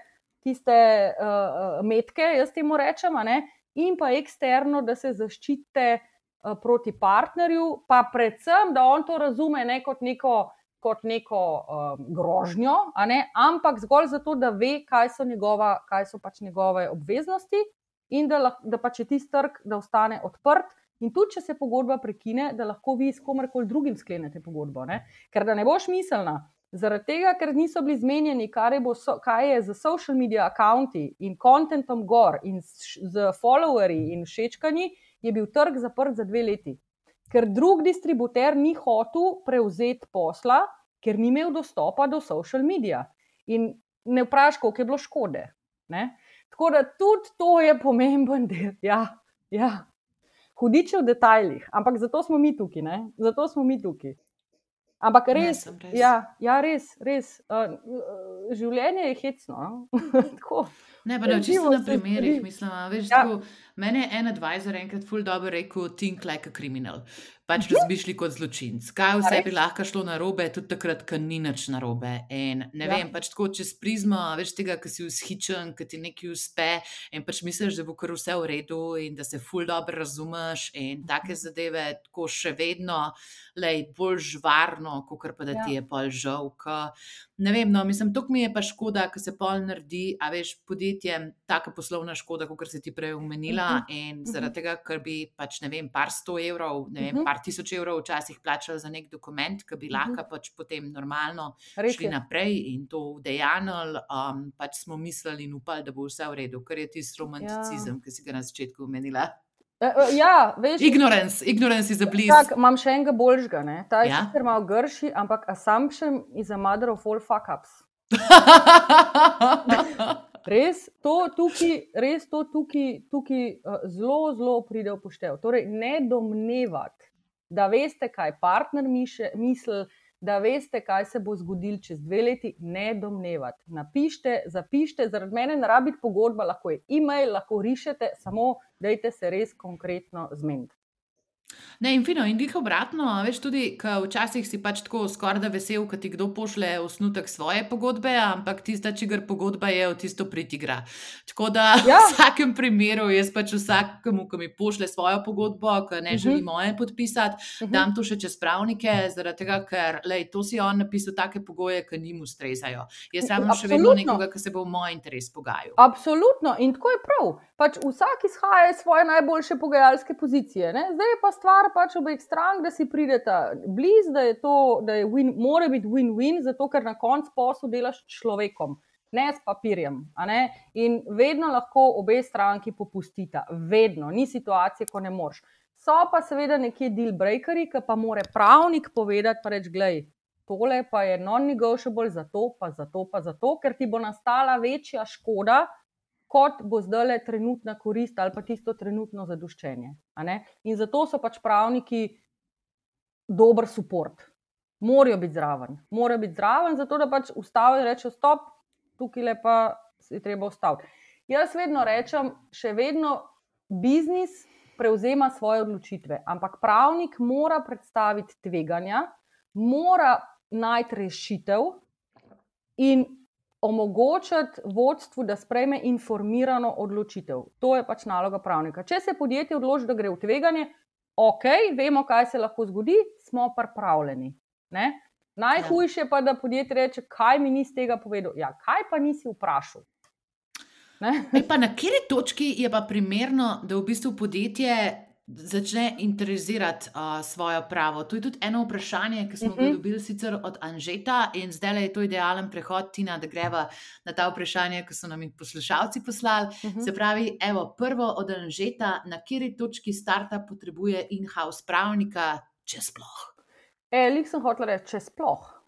tiste uh, metke, jaz temu rečem, ne, in pa eksterno, da se zaščite uh, proti partnerju, pa predvsem, da on to razume ne kot neko kot neko um, grožnjo, ampak zgolj zato, da ve, kaj so, njegova, kaj so pač njegove obveznosti in da, lah, da pač je tisti trg, da ostane odprt. In tudi, če se pogodba prekine, da lahko vi s komerkoli drugim sklenete pogodbo. Ne? Ker da ne boš miselna, zaradi tega, ker niso bili zmenjeni, kaj je, so, kaj je z social media računi in kontentom gor in z followerji in všečkanji, je bil trg zaprt za dve leti ker drug distributer ni hotel prevzeti posla, ker ni imel dostopa do social medija. In ne vprašaj, koliko je bilo škode. Ne? Tako da tudi to je pomemben del. Ja, ja. Hudiče v detajlih, ampak zato smo mi tukaj. Ne? Zato smo mi tukaj. Ampak res, ne, res. Ja, ja, res, res. Uh, življenje je hecno. No? (laughs) ne, pa ne čisto na primerih. Mislim, veš, ja. tako, mene je en advisor enkrat ful dobro rekel: think like a criminal pač razmišljali kot zločinc. Kaj vse bi lahko šlo na robe, tudi takrat, ko ni nič na robe. In ne ja. vem, pač tako čez prizmo, veš tega, ki si vzhičen, ki ti nekaj uspe in pač misliš, da bo kar vse v redu in da se ful dobro razumeš in take mhm. zadeve, tako še vedno, lej, bolj žvarno, kot pa da ti ja. je pol žal. Ne vem, no, mislim, to mi je pa škoda, ker se pol naredi, a veš, podjetje, taka poslovna škoda, kot si ti prej omenila. -huh. In zaradi tega, ker bi pač, ne vem, par sto evrov, ne vem, -huh. par tisoč evrov včasih plačali za nek dokument, ki bi -huh. lahko pač potem normalno Res šli naprej in to udejanili, um, pač smo mislili in upali, da bo vse v redu, ker je tisti romanticizem, ja. ki si ga na začetku omenila. E, e, ja, veš, ignorance, ignorance is a bliss. Tak, imam še enega boljšega. Ne? Ta je ja? sicer malo grši, ampak assumption is a mother of all fuck ups. (laughs) res to tukaj, res to tukaj, tukaj uh, zelo, zelo pride v poštev. Torej, ne domnevati, da veste, kaj partner misli, da veste, kaj se bo zgodilo čez dve leti, ne domnevati. Napišite, zapišite, zaradi mene ne rabite pogodba, lahko je e-mail, lahko rišete, samo dajte se res konkretno zmeniti. Ne, in fino, in dih obratno, veš tudi, ker včasih si pač tako skoraj da vesel, ko ti kdo pošle osnutek svoje pogodbe, ampak tista, čigar pogodba je, v tisto pritigra. Tako da ja. v vsakem primeru jaz pač vsakemu, ki mi pošle svojo pogodbo, ki ne želi uh mhm. -huh. moje podpisati, uh mhm. -huh. dam to še čez pravnike, zaradi tega, ker lej, to si on napisal take pogoje, ki njim ustrezajo. Jaz sem še vedno nekoga, ki se bo v moj interes pogajal. Absolutno, in tako je prav. Pač vsak izhaja iz svoje najboljše pogajalske pozicije. Ne? Zdaj je pa stvar pač obeh stran, da si pridete blizu, da je to, da je win, mora biti win-win, zato ker na koncu poslu delaš s človekom, ne s papirjem. In vedno lahko obe stranki popustita, vedno, ni situacije, ko ne moreš. So pa seveda nekje deal breakeri, ki pa mora pravnik povedati, pa reči, gledaj. Tole pa je non-negotiable, zato pa, zato pa, zato, ker ti bo nastala večja škoda, kot bo zdaj le trenutna korist ali pa tisto trenutno zadoščenje. In zato so pač pravniki dober podpor. Morajo biti zraven, morajo biti zraven, zato da pač ustavijo in rečejo: Stop, tukaj le pa je treba ustaviti. Jaz vedno rečem, še vedno biznis prevzema svoje odločitve, ampak pravnik mora predstaviti tveganja, mora najti rešitev in omogočiti vodstvu, da sprejme informirano odločitev. To je pač naloga pravnika. Če se podjetje odloči, da gre v tveganje, ok, vemo, kaj se lahko zgodi, smo pripravljeni. Ne? Najhujše pa, da podjetje reče, kaj mi nisi tega povedal. Ja, kaj pa nisi vprašal? Pa na kateri točki je pa primerno, da v bistvu podjetje začne interesirati uh, svojo pravo. To je tudi eno vprašanje, ki smo uh -huh. ga mhm. dobili sicer od Anžeta, in zdaj je to idealen prehod, Tina, da greva na ta vprašanja, ki so nam jih poslušalci poslali. Uh mhm. -huh. Se pravi, evo, prvo od Anžeta, na kateri točki starta potrebuje in-house pravnika, če sploh. Elik sem hotel reči, če sploh.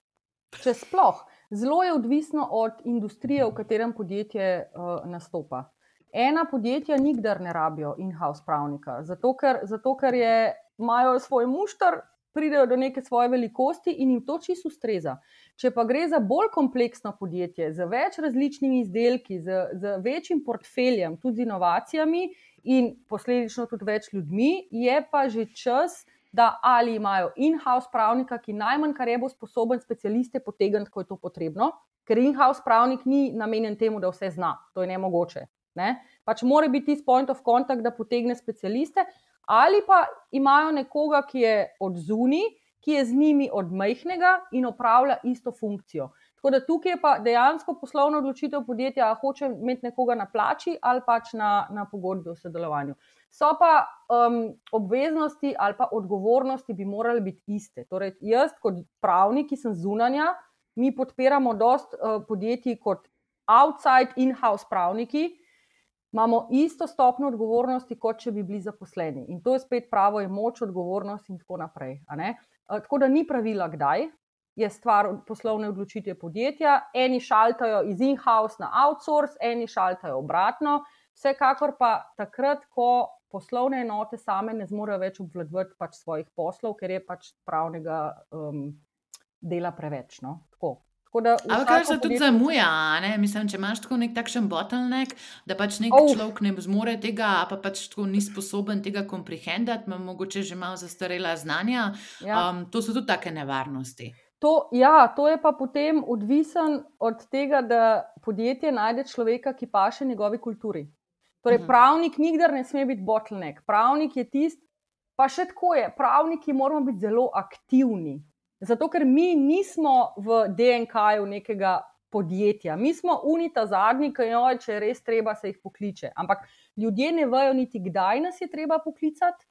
Če sploh. Zelo je odvisno od industrije, v katerem podjetje uh, nastopa ena podjetja nikdar ne rabijo in-house pravnika, zato ker, zato ker je, imajo svoj mušter, pridejo do neke svoje velikosti in jim to čisto ustreza. Če pa gre za bolj kompleksno podjetje, z več različnimi izdelki, z, z večjim portfeljem, tudi z inovacijami in posledično tudi več ljudmi, je pa že čas. Da ali imajo in-house pravnika, ki najmanj kar je bo sposoben specialiste potegniti, ko je to potrebno, ker in-house pravnik ni namenjen temu, da vse zna, to je ne mogoče. Ne? Pač mora biti tisti point of contact, da potegne specialiste, ali pa imajo nekoga, ki je od zunaj, ki je z njimi od majhnega in opravlja isto funkcijo. Tako da tukaj je pa dejansko poslovna odločitev podjetja, ali hoče imeti nekoga na plači ali pač na, na pogodbi o sodelovanju. So pa um, obveznosti ali pa odgovornosti bi morali biti iste. Torej, jaz, kot pravnik, ki sem zunanja, mi podpiramo dost uh, podjetij kot outside in-house pravniki, imamo isto stopno odgovornosti, kot če bi bili zaposleni. In to je spet pravo, je moč, odgovornost in tako naprej. Tako da ni pravila, kdaj je stvar poslovne odločitve podjetja. Eni šaltajo iz in-house na outsource, eni šaltajo obratno. Vsekakor pa takrat, ko poslovne enote same ne zmorejo več obvladovati pač svojih poslov, ker je pač pravnega um, dela preveč. No? Ampak kar se tudi zamuja, ne? mislim, če imaš tako nek takšen bottleneck, da pač nek oh. človek ne zmore tega, pa pač tako ni sposoben tega komprehendati, ima mogoče že malo zastarela znanja. Ja. Um, to so tudi take nevarnosti. To, ja, to je pa potem odvisen od tega, da podjetje najde človeka, ki paše njegovi kulturi. Torej, uh mhm. -huh. pravnik nikdar ne sme biti bottleneck. Pravnik je tisti, pa še tako je. Pravniki moramo biti zelo aktivni. Zato, ker mi nismo v DNK-ju nekega podjetja, mi smo unita zadnji, ki jo je, če res treba, se jih pokliče. Ampak ljudje ne vejo niti, kdaj nas je treba poklicati,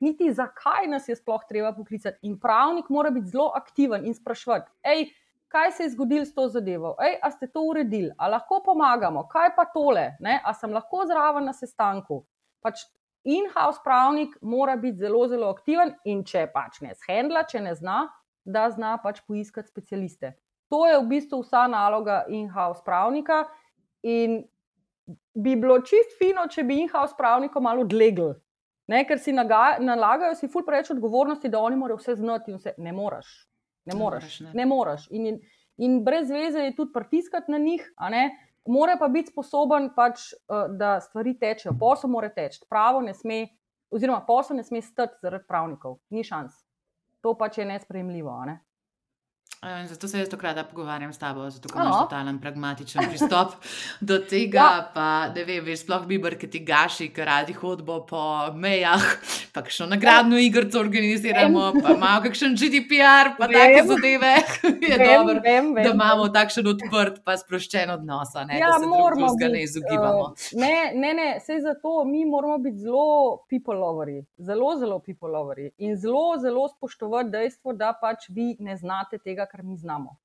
niti zakaj nas je sploh treba poklicati. In pravnik mora biti zelo aktiven in sprašvati, hej, kaj se je zgodilo s to zadevo, hej, a ste to uredili, a lahko pomagamo, kaj pa tole, ne? a sem lahko zraven na sestanku. Pač In-house pravnik mora biti zelo, zelo aktiven, in če pač ne zhendla, če ne zna, da zna pač poiskati specialiste. To je v bistvu vsa naloga in-house pravnika. In bi bilo čist fino, če bi in-house pravnikom malo odlegli. Ne, ker si nalagajo, si ful preveč odgovornosti, da oni morajo vse znati in vse. Ne moreš. Ne moreš. Ne. Ne moreš. In, brez veze je tudi pritiskati na njih, mora pa biti sposoben, pač, uh, da stvari tečejo. Posel mora teči. Pravo ne sme, oziroma posel ne sme stati zaradi pravnikov. Ni šans to pač je nespremljivo. Ne? Zato se jaz tokrat pogovarjam s tabo, zato imaš no. totalen pragmatičen pristop (laughs) do tega. Ja. Pa, ne vem, veš, sploh bi brkati gaši, ker radi hodbo po mejah, (laughs) pa kakšno nagradno ja. igrico organiziramo, pa imamo kakšen GDPR, pa vem. take zadeve. (laughs) Je vem, dobro, vem, vem, da imamo takšen odprt, pa sproščen odnos, ne, ja, da se moramo ga ne izogibamo. Uh, ne, ne, ne, vse zato mi moramo biti zelo people loveri, zelo, zelo people loveri in zelo, zelo spoštovati dejstvo, da pač vi ne znate tega kar mi znamo.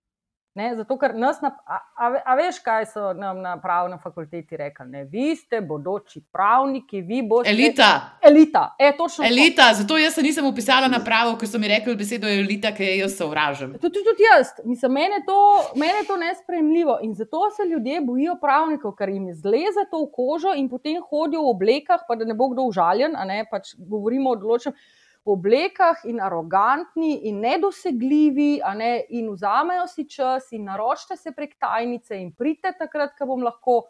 Ne, zato, ker nas, na, a, a, a veš, kaj so nam na pravni fakulteti rekli? Ne? Vi ste bodoči pravniki, vi boste. Elita. Elita, e, točno. Elita, to. zato jaz se nisem upisala na pravo, ker so mi rekli besedo elita, ki jo sovražim. Tudi, tudi jaz, mislim, mene to, mene to nespremljivo in zato se ljudje bojijo pravnikov, ker jim zleze to v kožo in potem hodijo v oblekah, pa da ne bo kdo užaljen, a ne pač govorimo o določenem oblekah in arogantni in nedosegljivi, ne, in vzamejo si čas in naročite se prek tajnice in pridite takrat, ko bom lahko.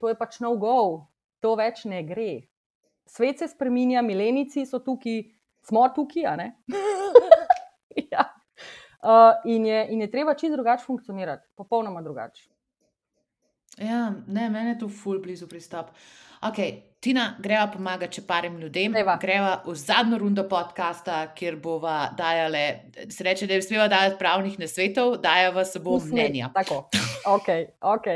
To je pač no go, to več ne gre. Svet se spremenja, milenici so tukaj, smo tukaj. (laughs) ja. uh, in, je, in je treba čisto drugače funkcionirati, popolnoma drugače. Ja, ne, meni je to ful blizu pristop. Okay. Tina, greva pomagati če parim ljudem. Dejva. Greva v zadnjo rundo podcasta, kjer bova dajale, se reče, da je smela dajati pravnih nasvetov, dajava se bom mnenja. Tako, ok, ok.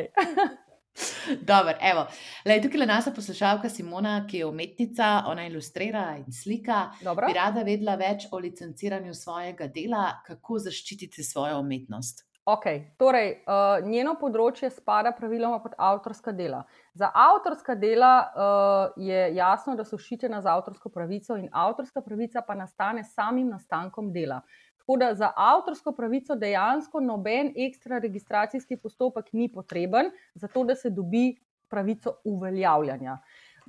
(laughs) Dobro, evo. Lej, tukaj je naša poslušalka Simona, ki je umetnica, ona ilustrira in slika. Dobro. Bi rada vedela več o licenciranju svojega dela, kako zaščititi svojo umetnost. Ok, torej uh, njeno področje spada praviloma pod avtorska dela. Za avtorska dela uh, je jasno, da so ščitena z avtorsko pravico, in avtorska pravica pa nastane samim nastankom dela. Tako da za avtorsko pravico dejansko noben ekstra registracijski postopek ni potreben, zato da se dobi pravico uveljavljanja.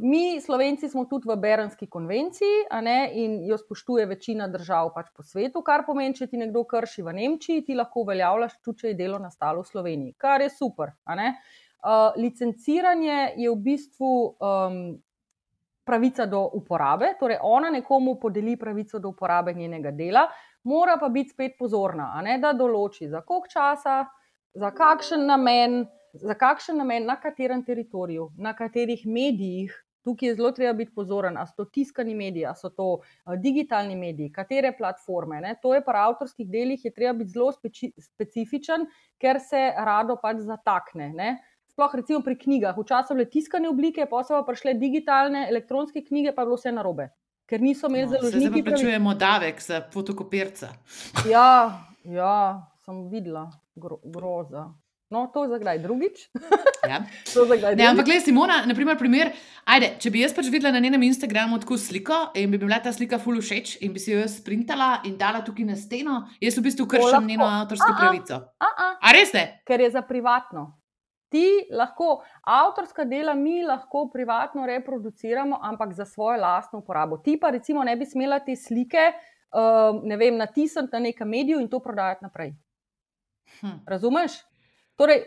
Mi, Slovenci, smo tudi v Berenski konvenciji ne, in jo spoštuje večina držav pač po svetu, kar pomeni, če ti nekdo krši v Nemčiji, ti lahko uveljavljaš, tudi če je delo nastalo v Sloveniji, kar je super. Uh, licenciranje je v bistvu um, pravica do uporabe, torej ona nekomu podeli pravico do uporabe njenega dela, mora pa biti spet pozorna, ne, da določi za koliko časa, za kakšen namen, za kakšen namen, na katerem teritoriju, na katerih medijih. Tukaj je zelo treba biti pozoren, ali so to tiskani mediji, ali so to uh, digitalni mediji, katere platforme. Ne? To je pri avtorskih delih, treba biti zelo speci specifičen, ker se rado pač zatakne. Ne? Sploh recimo pri knjigah, včasih bile tiskane oblike, pa so pa prišle digitalne, elektronske knjige, pa je bilo vse narobe ker niso imeli no, zelo. Zdaj pa plačujemo davek za fotokopirca. Ja, ja, sem videla, gro, groza. No, to za kdaj drugič. Ja. (laughs) Ne, ampak, gledaj, Simona, naprimer, primer, ajde, če bi jaz pač videla na njenem Instagramu tako sliko in bi bila ta slika full všeč in bi si jo jaz sprintala in dala tukaj na steno, jaz v bistvu kršim njeno avtorsko pravico. A, a. a res je? Ker je za privatno ti lahko avtorska dela, mi lahko privatno reproduciramo, ampak za svojo lastno uporabo. Ti pa recimo ne bi smela te slike uh, ne vem, natisniti na nekem mediju in to prodajati naprej. Hm. Razumeš? Torej,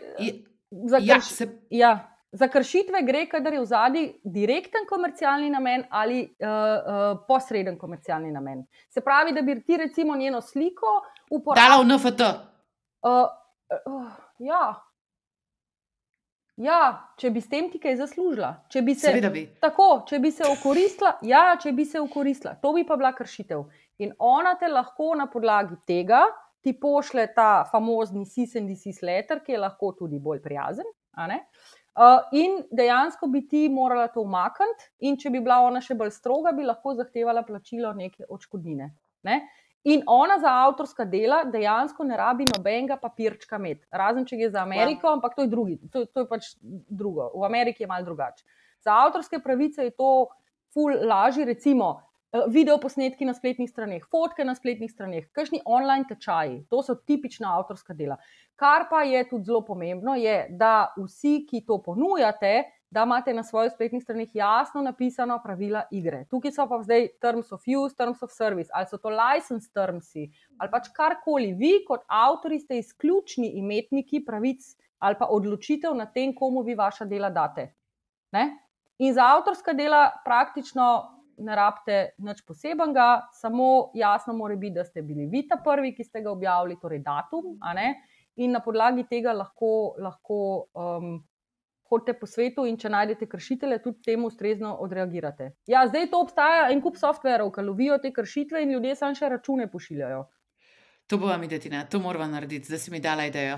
za, ja, krš se... ja, za kršitve gre, kadar je v zadnji direkten komercialni namen ali uh, uh, posreden komercialni namen. Se pravi, da bi ti recimo njeno sliko uporabljala v NFT. Uh, uh, ja, Ja, če bi s tem ti kaj zaslužila, če bi se, bi. Tako, če bi se okoristila, ja, če bi se okoristila, to bi pa bila kršitev. In ona te lahko na podlagi tega ti pošle ta famozni CSNDC letter, ki je lahko tudi bolj prijazen. Uh, in dejansko bi ti morala to umakniti, in če bi bila ona še bolj stroga, bi lahko zahtevala plačilo neke odškodnine. Ne? In ona za avtorska dela dejansko ne rabi nobenega papirčka imeti, razen če gre za Ameriko, ja. ampak to je, drugi, to, to je pač drugo. V Ameriki je malo drugače. Za avtorske pravice je to ful lažje, recimo eh, video posnetki na spletnih straneh, fotke na spletnih straneh, kakšni online tečaji, to so tipična avtorska dela. Kar pa je tudi zelo pomembno, je, da vsi, ki to ponujate, da imate na svojih spletnih straneh jasno napisano pravila igre. Tukaj so pa zdaj terms of use, terms of service, ali so to license terms, ali pač karkoli. Vi, kot avtori, ste izključni imetniki pravic ali pa odločitev na tem, komu vi vaša dela date. Ne? In za avtorska dela praktično ne rabite nič posebenega, samo jasno mora biti, da ste bili vi ta prvi, ki ste ga objavili, torej datum, in na podlagi tega lahko. lahko um, hodite po svetu in če najdete kršitele, tudi temu ustrezno odreagirate. Ja, zdaj to obstaja en kup softverov, ki lovijo te kršitve in ljudje samo še račune pošiljajo. To bo vam videti, ne? to moramo narediti, da si mi dala idejo.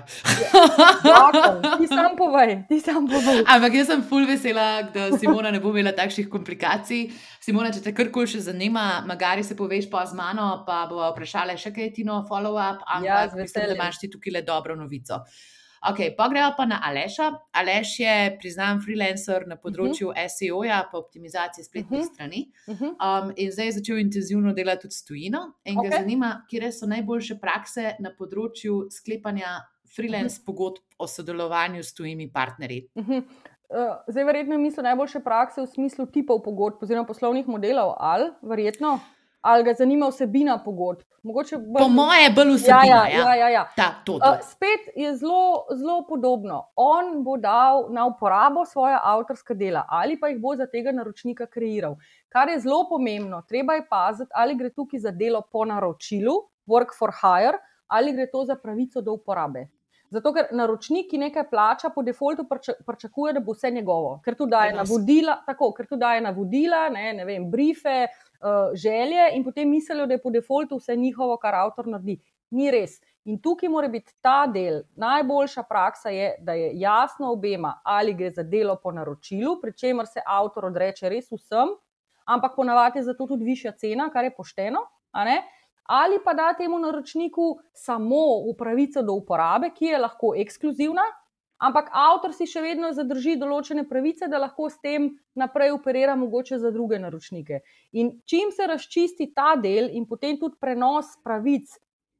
Ja, ti sam povej, ti sam povej. Ampak jaz sem full vesela, da Simona ne bo imela takšnih komplikacij. Simona, če te karkoli še zanima, magari se poveš pa z mano, pa bo vprašala še kaj ti no follow-up, ampak ja, mislim, da imaš ti tukaj le dobro novico. Ok, pa gremo pa na Aleša. Aleš je priznan freelancer na področju uh -huh. SEO-ja, pa optimizacije spletnih uh -huh. strani. Um, in zdaj je začel intenzivno delati tudi s tujino. In okay. ga zanima, kje so najboljše prakse na področju sklepanja freelance uh -huh. pogodb o sodelovanju s tujimi partnerji. Uh -huh. Uh, zdaj, verjetno je misel najboljše prakse v smislu tipov pogodb, oziroma poslovnih modelov, ali verjetno ali ga zanima vsebina pogodb. Bolj... Po mojem, je bolj vsebina. Ja, ja, ja, ja, ja. Ta, to, to. Uh, spet je zelo, zelo podobno. On bo dal na uporabo svoje avtorske dela ali pa jih bo za tega naročnika kreiral. Kar je zelo pomembno, treba je paziti, ali gre tukaj za delo po naročilu, work for hire, ali gre to za pravico do uporabe. Zato, ker naročnik, ki nekaj plača, po defaultu pričakuje, da bo vse njegovo, ker tu daje navodila, tako, ker tu daje navodila, ne, ne vem, briefe, uh, želje in potem mislijo, da je po defaultu vse njihovo, kar avtor naredi. Ni res. In tukaj mora biti ta del. Najboljša praksa je, da je jasno obema, ali gre za delo po naročilu, pri čemer se avtor odreče res vsem, ampak ponavadi je zato tudi višja cena, kar je pošteno. Ali pa da temu naročniku samo pravico do uporabe, ki je lahko ekskluzivna, ampak avtor si še vedno zadrži določene pravice, da lahko s tem naprej operira, mogoče za druge naročnike. In čim se razčisti ta del in potem tudi prenos pravic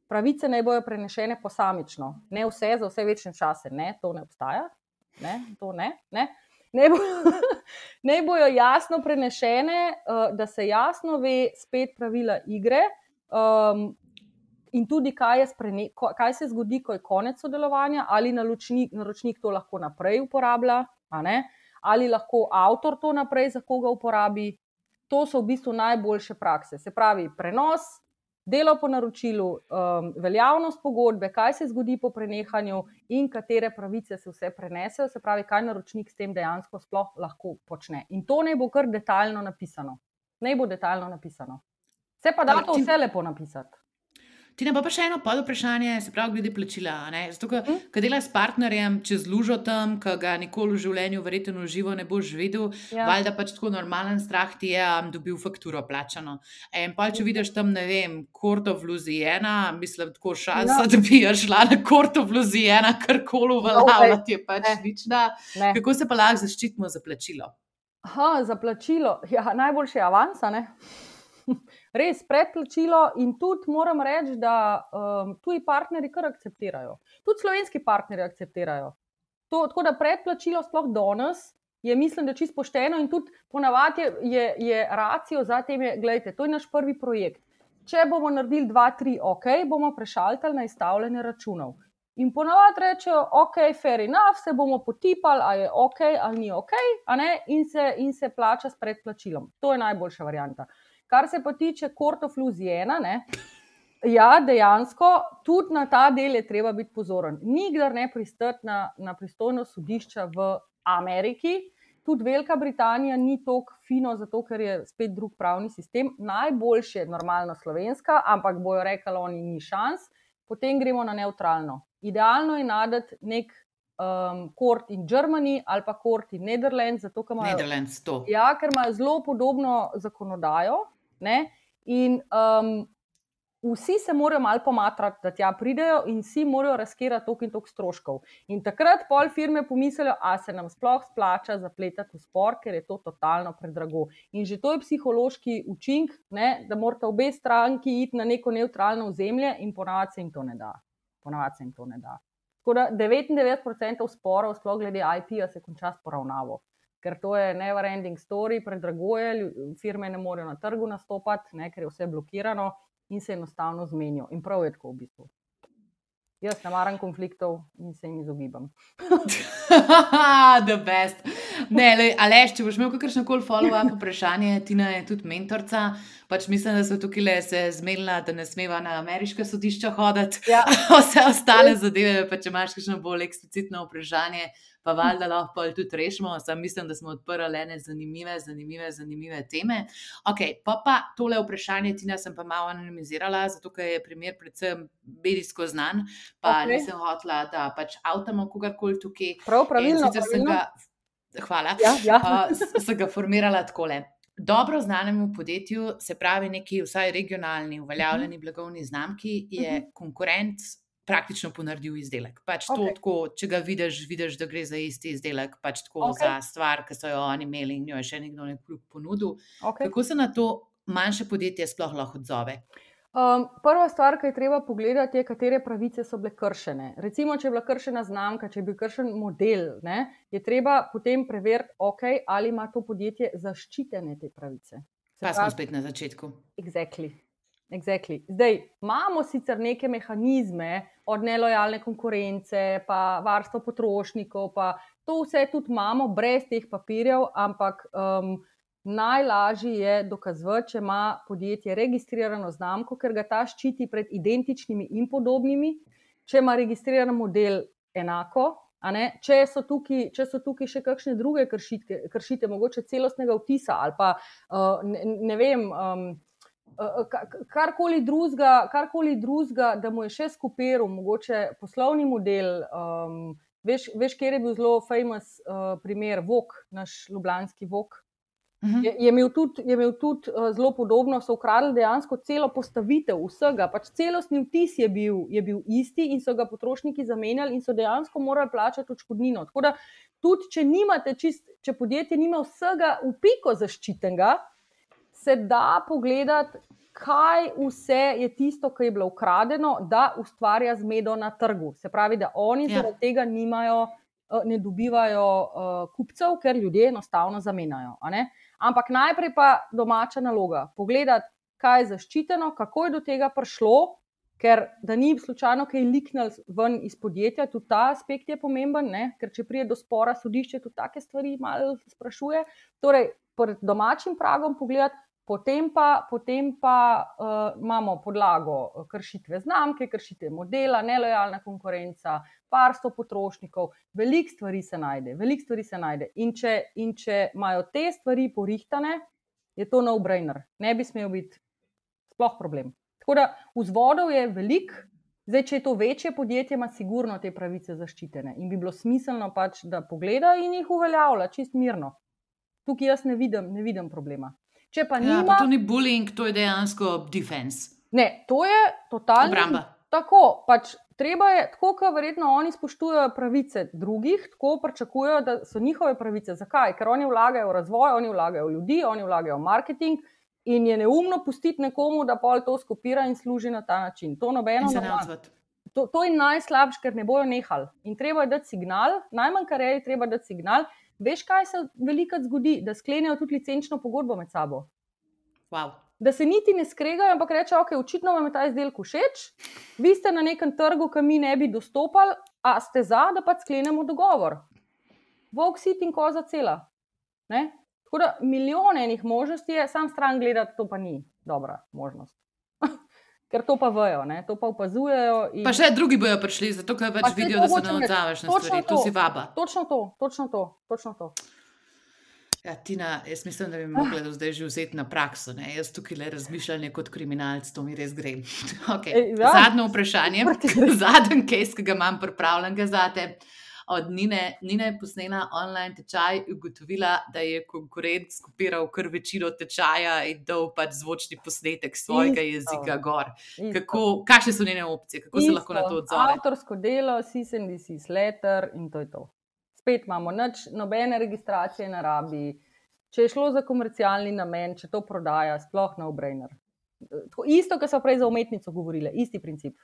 pravice naj bojo prenešene posamično, ne vse za vse večne čase, ne, to ne obstaja, ne, to ne. ne. Ne, bo, (laughs) ne bojo jasno prenešene, uh, da se jasno ve, spet pravila igre, um, in tudi, kaj, sprene, kaj se zgodi, ko je konec sodelovanja, ali naročnik, naročnik to lahko naprej uporablja, ali lahko avtor to naprej za koga uporabi. To so v bistvu najboljše prakse. Se pravi, prenos, delo po naročilu, um, veljavnost pogodbe, kaj se zgodi po prenehanju in katere pravice se vse prenesejo, se pravi, kaj naročnik s tem dejansko sploh lahko počne. In to naj bo kar detaljno napisano. Naj bo detaljno napisano. Se pa da to vse lepo napisati. Ti ne pa, pa še eno pod vprašanje, se pravi, glede plačila. Zato, ker mm. delaš s partnerjem, čez lužo tam, ki ga nikoli v življenju, verjetno živo ne boš videl, ja. valjda pač tako normalen strah ti je, da um, dobil fakturo plačano. In pa če vidiš tam, ne vem, Korto v Luzijena, mislim, tako šansa, no. da bi šla na Korto v Luzijena, kar koli uveljavlja, ti je pač nična. Kako se pa lahko zaščitimo za plačilo? Ha, za plačilo, ja, najboljše je avansa, ne? (laughs) res predplačilo, in tudi moram reči, da um, tuji partnerji kar akceptirajo. Tudi slovenski partnerji akceptirajo. To, tako da predplačilo, sploh danes, je mislim, da čisto pošteno in tudi ponavadi je, je, je racijo za tem, da je to naš prvi projekt. Če bomo naredili dva, tri, ok, bomo prešaltali na izstavljanje računov. In ponavadi rečejo, ok, fair enough, se bomo potipali, ali je ok ali ni ok, in se, in se plača s predplačilom. To je najboljša varianta. Kar se pa tiče kortofluzijena, ja, dejansko tudi na ta del je treba biti pozoren. Nikdar ne pristati na, na pristojno sodišče v Ameriki. Tudi Velika Britanija ni tako fino, zato ker je spet drug pravni sistem. Najboljše je normalno slovenska, ampak bojo rekli, oni ni šans, potem gremo na neutralno. Idealno je nadati nek um, Court in Germany ali pa Court in Netherlands, zato ker imajo, ja, ker imajo zelo podobno zakonodajo. Ne? In um, vsi se morajo malo pomatrati, da tja pridejo, in vsi morajo razkirati tok in tok stroškov. In takrat pol firme pomislijo, da se nam sploh splača zapletati v spor, ker je to totalno predrago. In že to je psihološki učinek, da morata obe stranki iti na neko neutralno ozemlje, in ponavadi se jim to ne da. Ponavadi se jim to ne da. Tako da 99% sporov, sploh glede IP-ja, se konča s poravnavo ker to je never ending story, predrago je, firme ne morejo na trgu nastopati, ne, ker je vse blokirano in se enostavno zmenijo. In prav je tako v bistvu. Jaz ne maram konfliktov in se jim izogibam. (laughs) The best. Ne, le, Aleš, če boš imel kakršno koli follow-up vprašanje, Tina je tudi mentorica. Pač mislim, da so tukaj le se zmedla, da ne smeva na ameriška sodišča hoditi. Ja. (laughs) Vse ostale zadeve, pa če imaš kakšno bolj eksplicitno vprašanje, pa valjda lahko tudi rešimo. Sam mislim, da smo odprli ene zanimive, zanimive, zanimive teme. Ok, pa pa tole vprašanje, Tina, sem pa malo anonimizirala, zato ker je primer predvsem medijsko znan, pa okay. nisem hotla, da pač avtamo kogarkoli tukaj. Prav, pravilno. Ga, hvala. Ja, ja. (laughs) uh, sem ga formirala takole. Dobro znanemu podjetju, se pravi, neki vsaj regionalni, uveljavljeni blagovni znamki, je mhm. konkurent praktično ponaredil izdelek. Pač okay. tako, če ga vidiš, vidiš, da gre za isti izdelek, pač tako okay. za stvar, ki so jo oni imeli in jo je še nekdo nekdo ponudil. Okay. Kako se na to manjše podjetje sploh lahko odzove? Um, prva stvar, ki je treba pogledati, je, katere pravice so bile kršene. Recimo, če je bila kršena znamka, če je bil kršen model, ne, je treba potem preveriti, okay, ali ima to podjetje zaščitene te pravice. Pa smo spet na začetku. Exactly. Exactly. Zdaj imamo sicer neke mehanizme, od nelojalne konkurence, pa varstvo potrošnikov, pa to vse tudi imamo, brez teh papirjev, ampak um, najlažje je dokazati, če ima podjetje registrirano znamko, ker ga ta ščiti pred identičnimi in podobnimi, če ima registriran model enako. Če so, tukaj, če so tukaj še kakšne druge kršitve, kršite, mogoče celostnega vtisa ali pa uh, ne, ne vem. Um, karkoli drugega, karkoli drugega, da mu je še skupiral, mogoče poslovni model. Um, veš, veš, kjer je bil zelo famous uh, primer, Vok, naš ljubljanski Vok. Mhm. Je, je imel tudi, je imel tudi uh, zelo podobno, so ukradli dejansko celo postavitev vsega. Pač celostni vtis je bil, je bil isti in so ga potrošniki zamenjali in so dejansko morali plačati odškodnino. Tako da tudi, če, čist, če podjetje nima vsega v piko zaščitenega, se da pogledati, kaj vse je tisto, kar je bilo ukradeno, da ustvarja zmedo na trgu. Se pravi, da oni ja. zaradi tega nimajo, eh, ne dobivajo uh, kupcev, ker ljudje enostavno zamenjajo. Ampak najprej pa domača naloga. Pogledati, kaj je zaščiteno, kako je do tega prišlo. Ker da ni slučajno kaj liknil ven iz podjetja, tudi ta aspekt je pomemben, ne? ker če pride do spora, sodišče tudi take stvari malo sprašuje. Torej, pred domačim pragom pogledati, Potem pa, potem pa uh, imamo podlago eh, kršitve znamke, kršitve modela, nelojalna konkurenca, parstvo potrošnikov, veliko stvari se najde, veliko stvari se najde. In če, in če imajo te stvari porihtane, je to no-brainer, ne bi smel biti sploh problem. Tako da vzvodov je veliko, zdaj, če je to večje podjetje, ima sigurno te pravice zaščitene in bi bilo smiselno pač, da pogleda in jih uveljavlja čist mirno. Tukaj jaz ne vidim, ne vidim problema. Če pa ja, nima. Pa to ni bullying, to je dejansko defense. Ne, to je totalno. Obramba. Tako, pač treba je, tako kot verjetno oni spoštujejo pravice drugih, tako pričakujejo, da so njihove pravice. Zakaj? Ker oni vlagajo v razvoj, oni vlagajo v ljudi, oni vlagajo v marketing. In je neumno pustiti nekomu, da pol to skopira in služi na ta način. To nobeno ne more. To, to je najslabše, ker ne bojo nehali. In treba je dati signal, najmanj kar je, treba dati signal, Veš, kaj se veliko zgodi, da sklenijo tudi licenčno pogodbo med sabo. Wow. Da se niti ne skregajo, ampak rečejo, ok, očitno vam je ta izdelek všeč, vi ste na nekem trgu, ki mi ne bi dostopali, a ste za, da pa sklenemo dogovor. Vok sit in koza cela. Ne? Tako da milijone enih možnosti je, sam stran gledati, to pa ni dobra možnost. Ker to pa vejo, ne? to pa opazujejo. In... Pa še drugi bojo prišli, zato ker pač vidijo, da se ne odzavaš na stvari. To. to si vaba. Točno to, točno to. Točno to. Ja, Tina, jaz mislim, da bi lahko ah. zdaj že vzeti na prakso. Ne? Jaz tukaj le razmišljam kot kriminalec, to mi res gre. (laughs) Okay. E, ja. Zadnje vprašanje, (laughs) zadnji case, ki ga imam pripravljen za te od Nine, Nina je posnela online tečaj in ugotovila, da je konkurent skupiral kar večino tečaja in dal pač zvočni posnetek svojega Isto. jezika gor. Kako, kakšne so njene opcije, kako Isto. se lahko na to odzove? Avtorsko delo, CSNDC, Slater in to je to. Spet imamo nič, nobene registracije na rabi. Če je šlo za komercialni namen, če to prodaja, sploh na obrainer. Isto, kar so prej za umetnico govorili, isti princip.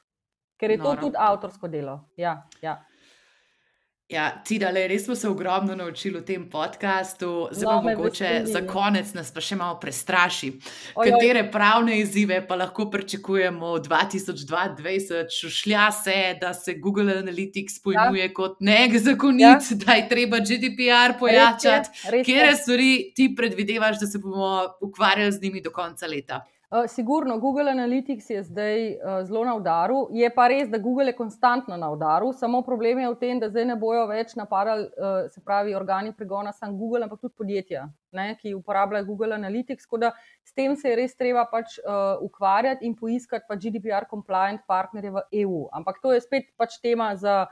Ker je Noro. to tudi avtorsko delo. Ja, ja. Ja, Tidale, res smo se ogromno naučili v tem podkastu, zelo no, mogoče za konec nas pa še malo prestraši. Oj, Katere oj. pravne izzive pa lahko pričakujemo v 2022? Šušlja se, da se Google Analytics pojmuje ja. kot nezakonit, ja. da je treba GDPR pojačati. Kje stvari ti predvidevaš, da se bomo ukvarjali z njimi do konca leta? Uh, sigurno, Google Analytics je zdaj uh, zelo na udaru. Je pa res, da Google je konstantno na udaru, samo problem je v tem, da zdaj ne bojo več napadali, uh, se pravi, organi pregona, samo Google, ampak tudi podjetja, ne, ki uporabljajo Google Analytics. Tako da s tem se je res treba pač uh, ukvarjati in poiskati pač GDPR compliant partnerje v EU. Ampak to je spet pač tema za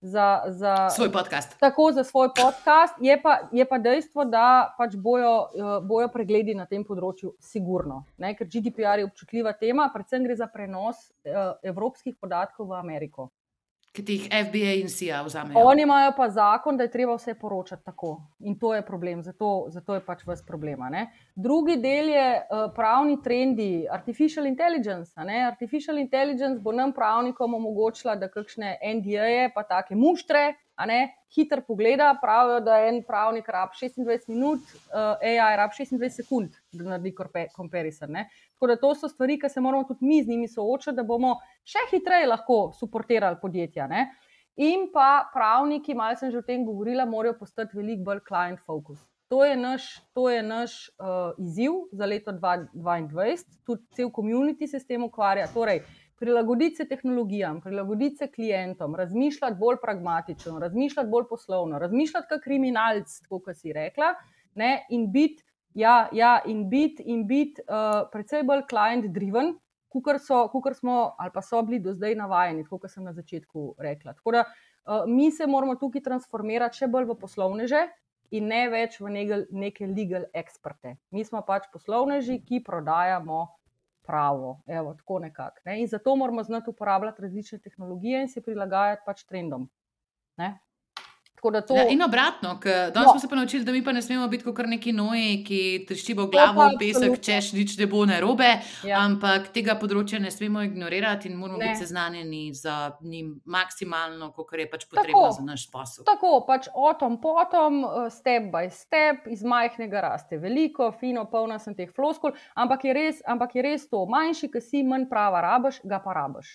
za, za svoj podcast. Tako za svoj podcast. Je pa, je pa dejstvo, da pač bojo, eh, bojo pregledi na tem področju, sigurno. Ne? Ker GDPR je občutljiva tema, predvsem gre za prenos uh, evropskih podatkov v Ameriko ki jih FBI in CIA vzamejo. Oni imajo pa zakon, da je treba vse poročati tako. In to je problem, zato, zato je pač vse problem. Drugi del je uh, pravni trendi, artificial intelligence. Artificial intelligence bo nam pravnikom omogočila, da kakšne NDA-je, pa take muštre, hitro pogleda, pravijo, da en pravnik rab 26 minut, uh, AI rab 26 sekund, da naredi comparison. Tako da to so stvari, ki se moramo tudi mi z njimi soočati, da bomo še hitreje lahko suportirali podjetja. Ne? In pa pravniki, malo sem že o tem govorila, morajo postati veliko bolj client focus. To je naš, to je naš uh, izziv za leto 2022, tudi cel komunity se s tem ukvarja. Torej, prilagoditi se tehnologijam, prilagoditi se klientom, razmišljati bolj pragmatično, razmišljati bolj poslovno, razmišljati kot kriminalc, kot si rekla, ne, in biti Ja, ja in biti bit, uh, predvsej bolj client-driven, kot smo ali pa so bili do zdaj navajeni, kot sem na začetku rekla. Tako da uh, mi se moramo tukaj transformirati še bolj v poslovneže in ne več v neke, neke legal eksperte. Mi smo pač poslovneži, ki prodajamo pravo, Evo, tako nekako. Ne? In zato moramo znati uporabljati različne tehnologije in se prilagajati pač trendom. Ne? To... Ja, in obratno, danes no. smo se pa naučili, da mi pa ne smemo biti kot neki noji, ki tršijo glavo v pesek, češ nič ne bo narobe, ja. ampak tega področja ne smemo ignorirati in moramo ne. biti seznanjeni z njim maksimalno, kot je pač potrebno tako, za naš posel. Tako, pač otom potom, eh, step by step, iz majhnega raste veliko, fino, polna sem teh floskul, ampak je res, ampak je res to, manjši, ki si manj prava rabaš, ga pa rabaš.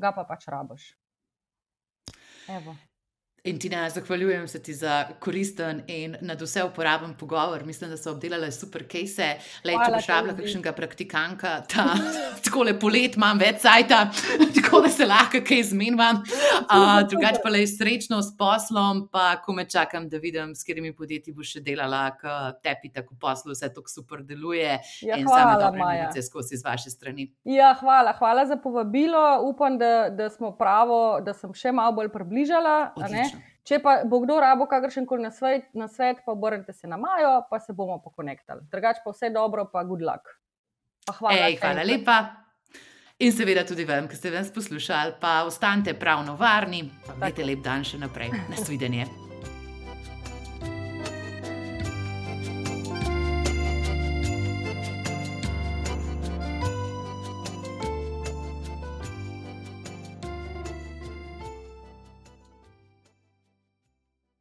Ga pa pač rabaš. Evo. In Tina, zahvaljujem se ti za koristen in na vse uporaben pogovor. Mislim, da so obdelali super kese. Lej, če boš rabila kakšnega praktikanka, ta, (laughs) tako lepo let imam več sajta, (laughs) tako da se lahko kaj zmenjam. Uh, drugače pa le srečno s poslom, pa ko me čakam, da vidim, s katerimi podjetji boš še delala, k tepi tako poslu, vse tako super deluje. Ja, in same dobre novice skozi z vaše strani. Ja, hvala, hvala za povabilo. Upam, da, da smo pravo, da sem še malo bolj približala. Če pa bo kdo rabo kakršen koli na svet, pa obrnite se na Majo, pa se bomo pokonektali. Drugač pa vse dobro, pa good luck. Pa hvala, Ej, hvala lepa. In seveda tudi vam, ki ste vas poslušali, pa ostanite pravno varni, pa imejte lep dan še naprej. Nasvidenje.